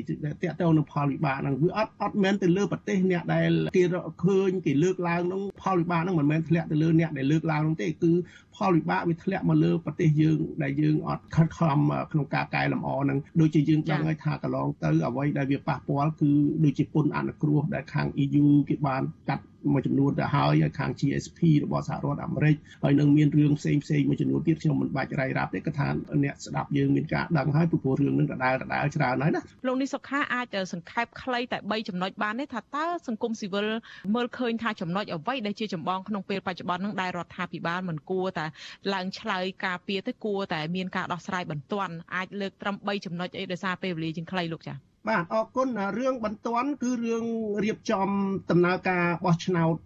តទៅនឹងផលវិបាកហ្នឹងវាអត់អត់មែនទៅលើប្រទេសអ្នកដែលគេឃើញគេលើកឡើងហ្នឹងផលវិបាកហ្នឹងមិនមែនធ្លាក់ទៅលើអ្នកដែលលើកឡើងហ្នឹងទេគឺផលវិបាកវាធ្លាក់មកលើប្រទេសយើងដែលយើងអត់ខិតខំក្នុងការកែលម្អហ្នឹងដូចជាយើងដឹងហើយថាកន្លងទៅអ្វីដែលវាប៉ះពាល់គឺដូចជាពន្ធអនុគ្រោះដែលខាង EU គេបានកាត់ មួយចំនួនទៅហើយហើយខាង GSP របស់សហរដ្ឋអាមេរិកហើយនឹងមានរឿងផ្សេងផ្សេងមួយចំនួនទៀតខ្ញុំមិនបាច់រាយរាប់ទេគឺថាអ្នកស្ដាប់យើងមានការដឹងហើយពីព្រោះរឿងនឹងដដែលដដែលច្រើនហើយណាលោកនេះសុខាអាចសង្ខេបខ្លីតែ3ចំណុចបានទេថាតើសង្គមស៊ីវិលមើលឃើញថាចំណុចអ្វីដែលជាចម្បងក្នុងពេលបច្ចុប្បន្ននឹងដែលរដ្ឋាភិបាលមិនគួរតែឡើងឆ្លើយការពារទៅគួរតែមានការដោះស្រាយបន្ទាន់អាចលើកត្រឹម3ចំណុចអីដោយសារពេលវេលាជាងខ្លីលោកចា៎ បាទអរគុណរឿងបន្ទាន់គឺរឿងរៀបចំដំណើរការបោះឆ្នោត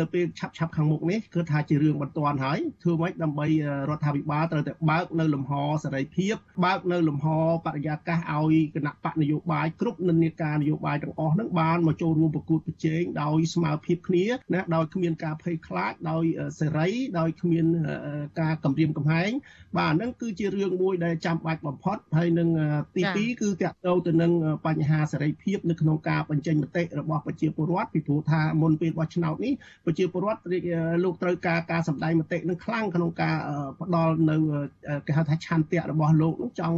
នៅពេលឆាប់ឆាប់ខាងមុខនេះគឺថាជារឿងបន្ទាន់ហើយធ្វើម៉េចដើម្បីរដ្ឋាភិបាលត្រូវតែបើកនៅលំហសេរីភាពបើកនៅលំហបរិយាកាសឲ្យគណៈបកនយោបាយគ្រប់និន្នាការនយោបាយទាំងអស់ហ្នឹងបានមកចូលរួមប្រគួតប្រជែងដោយស្មារតីគ្នាណាដោយគ្មានការភ័យខ្លាចដោយសេរីដោយគ្មានការគំរាមកំហែងបាទហ្នឹងគឺជារឿងមួយដែលចាំបាច់បំផុតហើយនឹងទី2គឺតកតទៅនឹងបញ្ហាសេរីភាពនៅក្នុងការបញ្ចេញមតិរបស់ប្រជាពលរដ្ឋពីព្រោះថាមុនពេលបោះឆ្នោតនេះប្រជាពលរដ្ឋលោកត្រូវការការសម្ដែងមតិនឹងខ្លាំងក្នុងការផ្ដល់នៅគេហៅថាឆន្ទៈរបស់លោកនោះចង់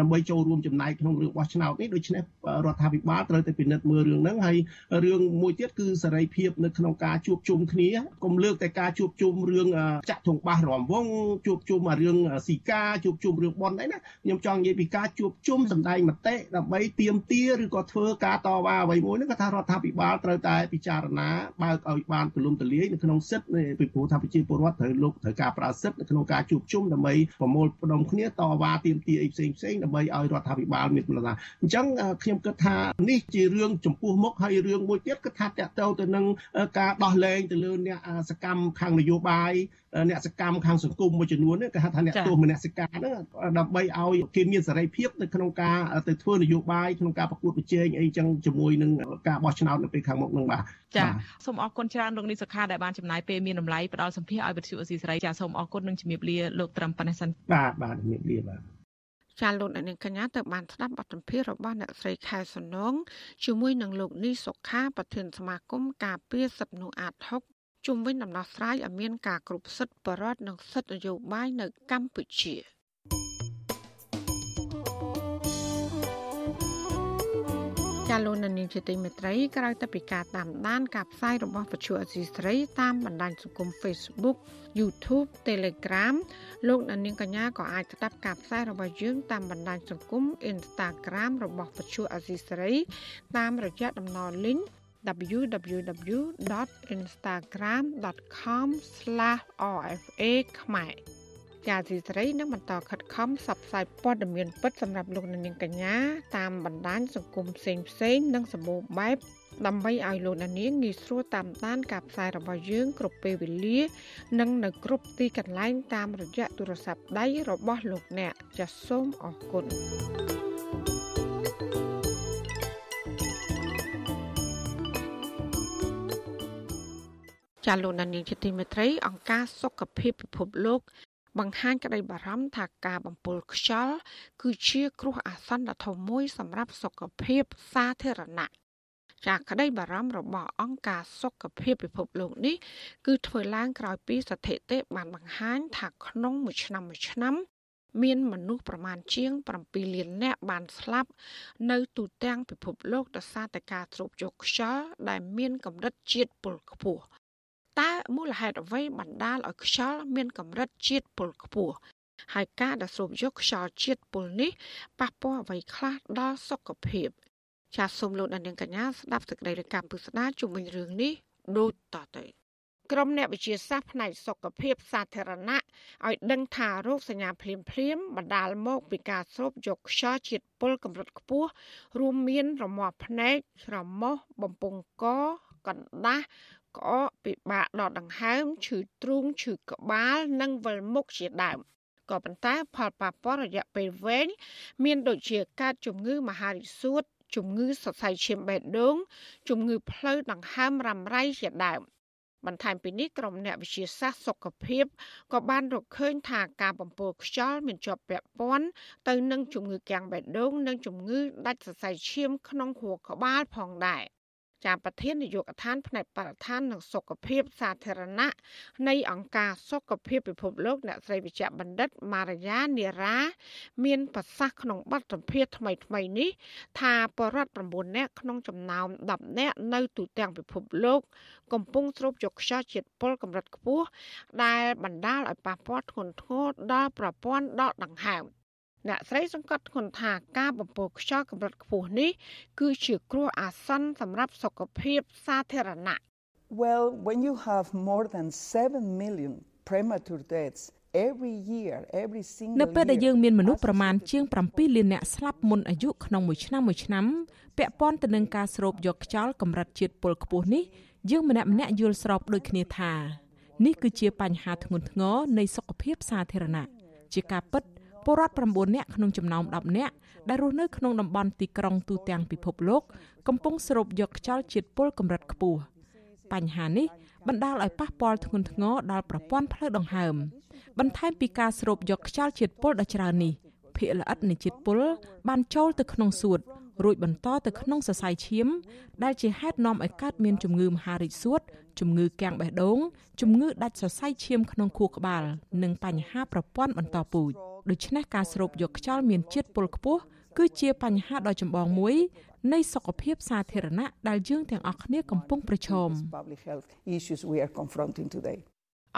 ដើម្បីចូលរួមចំណែកក្នុងរឿងបោះឆ្នោតនេះដូច្នេះរដ្ឋាភិបាលត្រូវតែពិនិត្យមើលរឿងហ្នឹងហើយរឿងមួយទៀតគឺសេរីភាពនៅក្នុងការជួបជុំគ្នាកុំលើកតែការជួបជុំរឿងចាក់ធុងបាសរំវងជួបជុំរឿងស៊ីកាជួបជុំរឿងបនអីណាខ្ញុំចង់និយាយពីការជួបជុំសម្ដែងមតិដើម្បីទៀមទាឬក៏ធ្វើការតវ៉ាអ្វីមួយហ្នឹងក៏ថារដ្ឋាភិបាលត្រូវតែពិចារណាបើកឲ្យបានទូលំទូលាយនៅក្នុងសិទ្ធិពីព្រោះថាប្រជាពលរដ្ឋត្រូវលោកត្រូវការប្រើសិទ្ធិនៅក្នុងការជួបជុំដើម្បីប្រមូលផ្ដុំគ្នាតវ៉ាទាមទារអីផ្សេងផ្សេងដើម្បីឲ្យរដ្ឋាភិបាលមានពលរដ្ឋអញ្ចឹងខ្ញុំគិតថានេះជារឿងចំពោះមុខហើយរឿងមួយទៀតគឺថាតកតទៅទៅនឹងការដោះលែងទៅលើអ្នកសកម្មខាងនយោបាយអ្នកសកម្មខាងសង្គមមួយចំនួននេះគេហៅថាអ្នកទោសមនសិការហ្នឹងដើម្បីឲ្យគេមានសេរីភាពនៅក្នុងការទៅធ្វើនយោបាយក្នុងការប្រកួតប្រជែងអីចឹងជាមួយនឹងការបោះឆ្នោតនៅពេលខាងមុខហ្នឹងបាទចាសូមអរគុណច្រើនលោកនេះសុខាដែលបានចំណាយពេលមានតម្លៃផ្ដល់សម្ភារឲ្យវិទ្យុអស៊ីសេរីចាសូមអរគុណនិងជំរាបលាលោកត្រឹមប៉ុណ្ណេះសិនបាទបាទជំរាបលាបាទចាលោកអ្នកនាងកញ្ញាទៅបានស្ដាប់បទសម្ភាសន៍របស់អ្នកស្រីខែសំណងជាមួយនឹងលោកនេះសុខាប្រធានសមាគមការពារសិទ្ធិមនុស្សអាត6 ជុំវិញដំណោះស្រាយឲ្យមានការគ្រប់សិទ្ធិបរិវត្តនិងសិទ្ធិនយោបាយនៅកម្ពុជាចាលោកនានីជាទីមេត្រីក្រៅតែពីការតាមដានការផ្សាយរបស់វិទ្យុអសីស្រីតាមបណ្ដាញសង្គម Facebook YouTube Telegram លោកនាងកញ្ញាក៏អាចស្ដាប់ការផ្សាយរបស់យើងតាមបណ្ដាញសង្គម Instagram របស់វិទ្យុអសីស្រីតាមរយៈតំណ link www.instagram.com/rfa ខ្មែរជាទីសេរីនឹងបន្តខិតខំផ្សព្វផ្សាយព័ត៌មានពិតសម្រាប់លោកនាងកញ្ញាតាមបណ្ដាញសង្គមផ្សេងផ្សេងនិងសម្បូរបែបដើម្បីឲ្យលោកនាងងាយស្រួលតាមដានការផ្សាយរបស់យើងគ្រប់ពេលវេលា និងនៅគ្រប់ទីកន្លែងតាមរយៈទូរស័ព្ទដៃរបស់លោកអ្នកចាសសូមអរគុណ ចាលោកនានីជាទីមេត្រីអង្គការសុខភាពពិភពលោក បង្ហាញក្តីបារម្ភថាការបំពុលខ្យល់គឺជាគ្រោះអាសន្នដ៏ធំមួយសម្រាប់សុខភាពសាធារណៈចាក្តីបារម្ភរបស់អង្គការសុខភាពពិភពលោកនេះ គឺធ្វើឡើងក្រោយពីស្ថិតិបានបង្ហាញថាក្នុងមួយឆ្នាំមួយឆ្នាំ មានមនុស្សប្រមាណជាង7លាននាក់បានស្លាប់នៅទូទាំងពិភពលោកដោយសារតែការស្រូបយកខ្យល់ដែលមានកម្រិតជាតិពុលខ្ពស់ តើមូលហេតុអ្វីបណ្ដាលឲ្យខ្យល់មានកម្រិតជាតិពុលខ្ពស់ហើយការដែលស្រូបយកខ្យល់ជាតិពុលនេះប៉ះពាល់អ្វីខ្លះដល់សុខភាពចាសសូមលោកអ្នកនាងកញ្ញាស្ដាប់សេចក្តីរាយការណ៍ពិស្ដារជុំវិញរឿងនេះដូចតទៅក្រុមអ្នកវិទ្យាសាស្ត្រផ្នែកសុខភាពសាធារណៈឲ្យដឹងថារោគសញ្ញាភ្លាមភ្លាមបណ្ដាលមកពីការស្រូបយកខ្យល់ជាតិពុលកម្រិតខ្ពស់រួមមានរមាស់ភ្នែក ស្រមោះបំពង់កកណ្ដាស់ ក្អកពិបាកដកដង្ហើមឈឺទ្រូងឈឺក្បាល និងវិលមុខជាដើមក៏ប៉ុន្តែផលប៉ះពាល់រយៈពេលវែងមានដូចជាកើតជំងឺមហារីកសួតជំងឺសរសៃឈាមបេះដូង ជំងឺផ្លូវដង្ហើមរ៉ាំរ៉ៃជាដើមបន្ថែមពីនេះក្រុមអ្នកវិទ្យាសាស្ត្រសុខភាពក៏បានរកឃើញថាការបំពុលខ្យល់មានជាប់ពាក់ព័ន្ធទៅនឹងជំងឺកាំងបេះដូង និងជំងឺដាច់សរសៃឈាមក្នុងខួរក្បាលផងដែរ។ ចាប្រធាននាយកដ្ឋានផ្នែកបរិស្ថាននិងសុខភាពសាធារណៈនៃអង្គការសុខភាពពិភពលោកអ្នកស្រីវិជ្ជបណ្ឌិតម៉ារយ៉ានីរ៉ាមានប្រសាសន៍ក្នុងបទសម្ភាសន៍ថ្មីថ្មីនេះថាបរដ្ឋ9នាក់ក្នុងចំណោម10នាក់នៅទូទាំងពិភពលោកកំពុងស្រូបយកខ្យល់ជាតិពុលកម្រិតខ្ពស់ដែលបណ្ដាលឲ្យប៉ះពាល់ធ្ងន់ធ្ងរដល់ប្រព័ន្ធដកដង្ហើម។ អ្នកស្រីសង្កត់ធ្ងន់ថាការបំពុលខ្យល់កម្រិតខ្ពស់នេះគឺជាគ្រោះអាសន្នសម្រាប់សុខភាពសាធារណៈ Well when you have more than 7 million premature deaths every year every single នៅពេលដែលយើងមានមនុស្សប្រមាណជាង7លានអ្នកស្លាប់មុនអាយុក្នុងមួយឆ្នាំមួយឆ្នាំពាក់ព័ន្ធទៅនឹងការស្រូបយកខ្យល់កម្រិតជាតិពុលខ្ពស់នេះយើងម្នាក់ម្នាក់យល់ស្របដូចគ្នាថា នេះគឺជាបញ្ហាធ្ងន់ធ្ងរនៃសុខភាពសាធារណៈជាការពិត ពលរដ្ឋ9នាក់ក្នុងចំណោម10នាក់ដែលរស់នៅក្នុងតំបន់ទីក្រុងទូទាំងពិភពលោកកំពុងស្រូបយកខ្យល់ជាតិពុលកម្រិតខ្ពស់បញ្ហានេះបណ្ដាលឲ្យប៉ះពាល់ធ្ងន់ធ្ងរដល់ប្រព័ន្ធផ្លូវដង្ហើមបន្ថែមពីការស្រូបយកខ្យល់ជាតិពុលដ៏ច្រើននេះភាគល្អិតនៃជាតិពុលបានចូលទៅក្នុងសួត រួចបន្តទៅក្នុងសរសៃឈាម ដែលជាហេតុនាំឲ្យកើតមានជំងឺមហារីកសួតជំងឺកាំងបេះដូងជំងឺដាច់សរសៃឈាមក្នុងខួរក្បាល និងបញ្ហាប្រព័ន្ធបន្តពូជដូច្នេះការស្រូបយកខ្យល់មានជាតិពុលខ្ពស់គឺជាបញ្ហាដ៏ចម្បងមួយនៃសុខភាពសាធារណៈដែលយើងទាំងអស់គ្នាកំពុងប្រឈម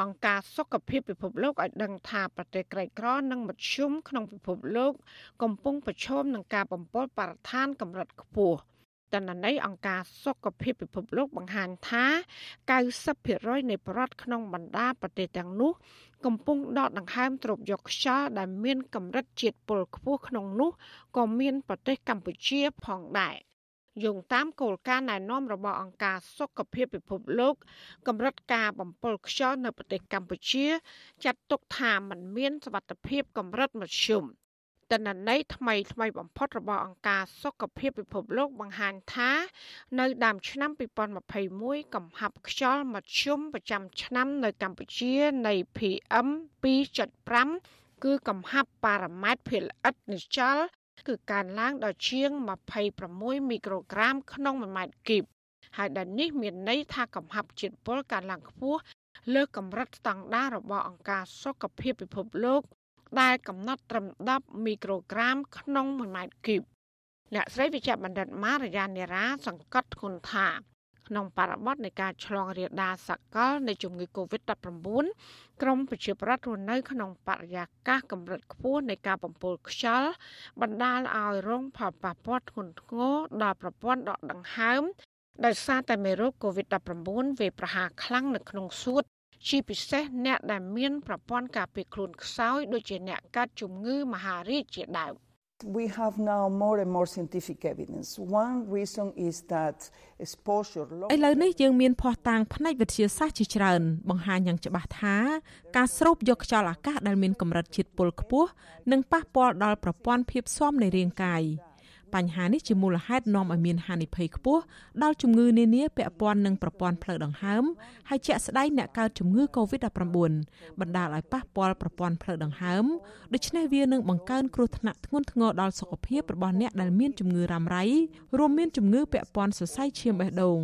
អង្គការសុខភាពពិភពលោកឲ្យដឹងថាប្រទេសក្រីក្រនិងមធ្យមក្នុងពិភពលោក កំពុងប្រឈមនឹងការបំពុលបរិស្ថានកម្រិតខ្ពស់តនន័យអង្គការសុខភាពពិភពលោកបង្ហាញថា90%នៃប្រដ្ឋក្នុងបណ្ដាប្រទេសទាំងនោះ កំពុងដកដង្ហើមទ្រពយកខ្យល់ដែលមានកម្រិតជាតិពុលខ្ពស់ក្នុងនោះក៏មានប្រទេសកម្ពុជាផងដែរ យោងតាមគោលការណ៍ណែនាំរបស់អង្គការសុខភាពពិភពលោកកម្រិតការបំពុលខ្យល់នៅប្រទេសកម្ពុជា ចាត់ទុកថាมันមានសវត្ថភាពកម្រិតមធ្យមទិន្នន័យថ្មីថ្មីបំផុតរបស់អង្គការសុខភាពពិភពលោកបង្ហាញថា នៅដើមឆ្នាំ2021កំហាប់ខ្យល់មធ្យមប្រចាំឆ្នាំនៅកម្ពុជានៃ PM 2.5គឺកំហាប់ប៉ារ៉ាម៉ែត្រភាគល្អិតនិច្ចល គឺកើនឡើងដល់ជាង26មីក្រូក្រាមក្នុង1ម៉ែត្រគីបហើយដែលនេះមានន័យថាកំហាប់ជាតិពុលកើនឡើងខ្ពស់លើកម្រិតស្តង់ដាររបស់អង្គការសុខភាពពិភពលោក ដែលកំណត់ត្រឹម10មីក្រូក្រាមក្នុង1ម៉ែត្រគីបអ្នកស្រីវិជ្ជបណ្ឌិតម៉ារយ៉ានេរ៉ាសង្កត់ធ្ងន់ថា ក្នុងបរិបទនៃការឆ្លងរាលដាលសកលនៃជំងឺ Covid-19 ក្រមប្រជាប្រដ្ឋរស់នៅក្នុងបរិយាកាសកម្រិតខ្ពស់នៃការបំពុលខ្យល់បណ្ដាលឲ្យរងផលប៉ះពាល់ធ្ងន់ធ្ងរដល់ប្រព័ន្ធដកដង្ហើមដោយសារតែមេរោគ Covid-19 វាយប្រហារខ្លាំងនៅក្នុងសួតជាពិសេសអ្នកដែលមានប្រព័ន្ធការពារខ្លួនខ្សោយដូចជាអ្នកកាត់ជំងឺមហារីកជាដើម We have now more and more scientific evidence. One reason is that exposure ឥឡូវនេះយើងមានភស្តុតាងផ្នែកវិទ្យាសាស្ត្រជាច្រើនបង្ហាញយ៉ាងច្បាស់ថាការស្រូបយកខ្យល់អាកាសដែលមានកម្រិតជាតិពុលខ្ពស់នឹងប៉ះពាល់ដល់ប្រព័ន្ធភាពស៊ាំនៃរាងកាយ បញ្ហានេះជាមូលហេតុនាំឲ្យមានហានិភ័យខ្ពស់ដល់ជំងឺនានាពាក់ព័ន្ធនឹងប្រព័ន្ធផ្លូវដង្ហើមហើយជាក់ស្ដែងអ្នកកើតជំងឺ Covid-19 បណ្ដាលឲ្យប៉ះពាល់ប្រព័ន្ធផ្លូវដង្ហើមដូច្នេះវានឹងបង្កើនគ្រោះថ្នាក់ធ្ងន់ធ្ងរដល់សុខភាពរបស់អ្នកដែលមានជំងឺរ៉ាំរ៉ៃរួមមានជំងឺពាក់ព័ន្ធសរសៃឈាមបេះដូង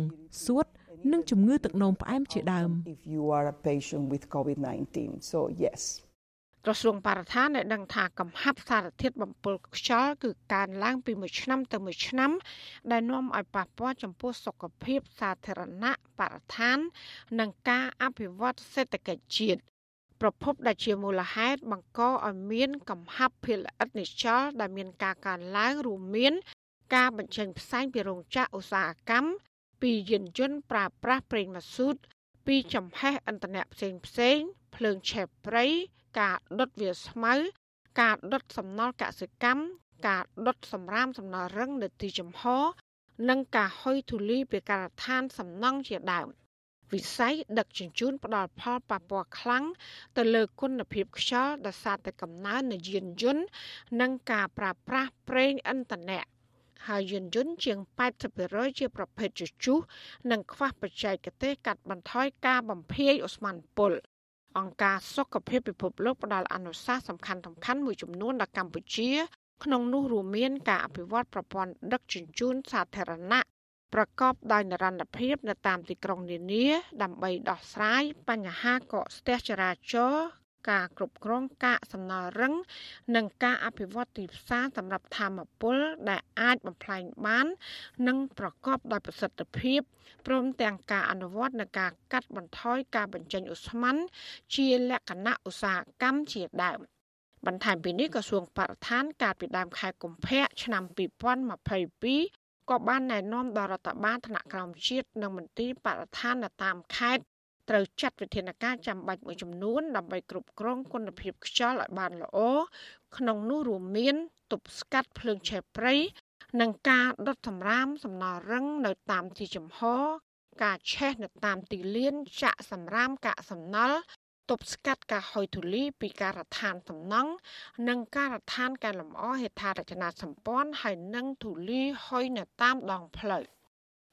សួតនិងជំងឺទឹកនោមផ្អែមជាដើម if you are a patient with COVID-19 so yes ក្រសួងបរិស្ថានបានដឹងថាកំហាប់សារធាតុបំពុលខ្យល់គឺកើនឡើងពីមួយឆ្នាំទៅមួយឆ្នាំ ដែលនាំឲ្យប៉ះពាល់ចំពោះសុខភាពសាធារណៈបរិស្ថាន និងការអភិវឌ្ឍសេដ្ឋកិច្ចជាតិប្រភពដែលជាមូលហេតុបង្កឲ្យមានកំហាប់ភាគល្អិតនិច្ឆលដែលមានការកើនឡើងរួមមាន ការបញ្ចេញផ្សែងពីរោងចក្រឧស្សាហកម្មពីយានយន្តប្រើប្រាស់ប្រេងម៉ាស៊ូតពីចំហេះឥន្ធនៈផ្សេងផ្សេងភ្លើងឆេះព្រៃ ការដុតវាស្មៅ ការដុតសំណល់កសិកម្មការដុតសម្រាមសំណល់រឹងនៅទីចំហ និងការហុយធូលីពីការដ្ឋានសំណង់ជាដើមវិស័យដឹកជញ្ជូនផ្ដល់ផលប៉ះពាល់ខ្លាំងទៅលើគុណភាពខ្យល់ដោយសារតែកំណើននៃយានយន្តនិងការប្រើប្រាស់ប្រេងឥន្ធនៈហើយយានយន្តជាង80%ជាប្រភេទជជុះនិងខ្វះបច្ចេកទេសកាត់បន្ថយការបំភាយអូស្មန်ពុល អង្គការសុខភាពពិភពលោកផ្ដល់អនុសាសន៍សំខាន់ៗមួយចំនួនដល់កម្ពុជា ក្នុងនោះរួមមានការអភិវឌ្ឍប្រព័ន្ធដឹកជញ្ជូនសាធារណៈប្រកបដោយនិរន្តរភាពនៅតាមទីក្រុងនានាដើម្បីដោះស្រាយបញ្ហាកកស្ទះចរាចរណ៍ ការគ្រប់គ្រងកាកសំណល់រឹង និងការអភិវឌ្ឍទីផ្សារសម្រាប់ធម្មពលដែលអាចបំផ្លាញបាន និងប្រកបដោយប្រសិទ្ធភាពព្រមទាំងការអនុវត្តនឹងការកាត់បន្ថយការបញ្ចេញឧស្ម័នជាលក្ខណៈឧស្សាហកម្មជាដើមបន្ថែមពីនេះក្រសួងបរិស្ថានកាលពីដើមខែកុម្ភៈឆ្នាំ2022ក៏បានណែនាំដល់រដ្ឋបាលថ្នាក់ក្រោមជាតិនិងមន្ទីរបរិស្ថាននៅតាមខេត្ត ត្រូវចាត់វិធានការចាំបាច់មួយចំនួនដើម្បីគ្រប់គ្រងគុណភាពខ្យល់ឲ្យបានល្អក្នុងនោះរួមមាន ទប់ស្កាត់ភ្លើងឆេះព្រៃនិងការដុតសម្រាមសំណល់រឹងនៅតាមទីចំហ ការឆេះនៅតាមទីលានចាក់សម្រាមកាកសំណល់ទប់ស្កាត់ការហុយធូលីពីការដ្ឋានសំណង់និងការដ្ឋានកែលម្អហេដ្ឋារចនាសម្ព័ន្ធហើយនិងធូលីហុយនៅតាមដងផ្លូវ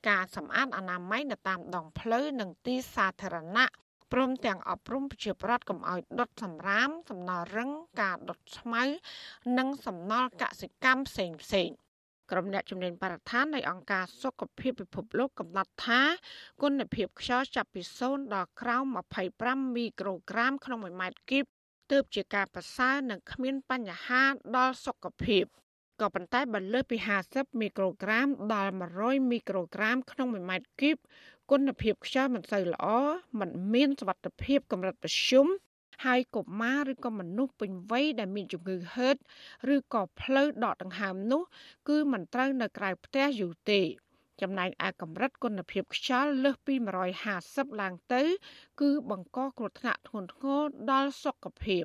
ការសម្អាតអនាម័យនៅតាមដងផ្លូវនិងទីសាធារណៈព្រមទាំងអប់រំប្រជាប្រដ្ឋកុំឲ្យដុតសម្រាម សំណល់រឹងការដុតស្មៅនិងសំណល់កសិកម្មផ្សេងផ្សេងក្រុមអ្នកជំនាញបរិស្ថាននៃអង្គការសុខភាពពិភពលោកកំណត់ថាគុណភាពខ្យល់ចាប់ពី0ដល់ក្រោម25មីក្រូក្រាមក្នុង1ម៉ែត្រគីបទើបជាការប្រសើរនិងគ្មានបញ្ហាដល់សុខភាព ក៏ប៉ុន្តែបើលើសពី50មីក្រូក្រាម ដល់100មីក្រូក្រាម ក្នុង1ម៉ែត្រគីបគុណភាពខ្យល់មិនសូវល្អមិនមានសុវត្ថិភាពកម្រិតប្រឈមហើយកុមារឬក៏មនុស្សពេញវ័យដែលមានជំងឺហឺតឬក៏ផ្លូវដកដង្ហើមនោះ គឺមិនត្រូវនៅក្រៅផ្ទះយូរទេចំណែកឯកម្រិតគុណភាពខ្យល់លើសពី150ឡើងទៅ គឺបង្កគ្រោះថ្នាក់ធ្ងន់ធ្ងរដល់សុខភាព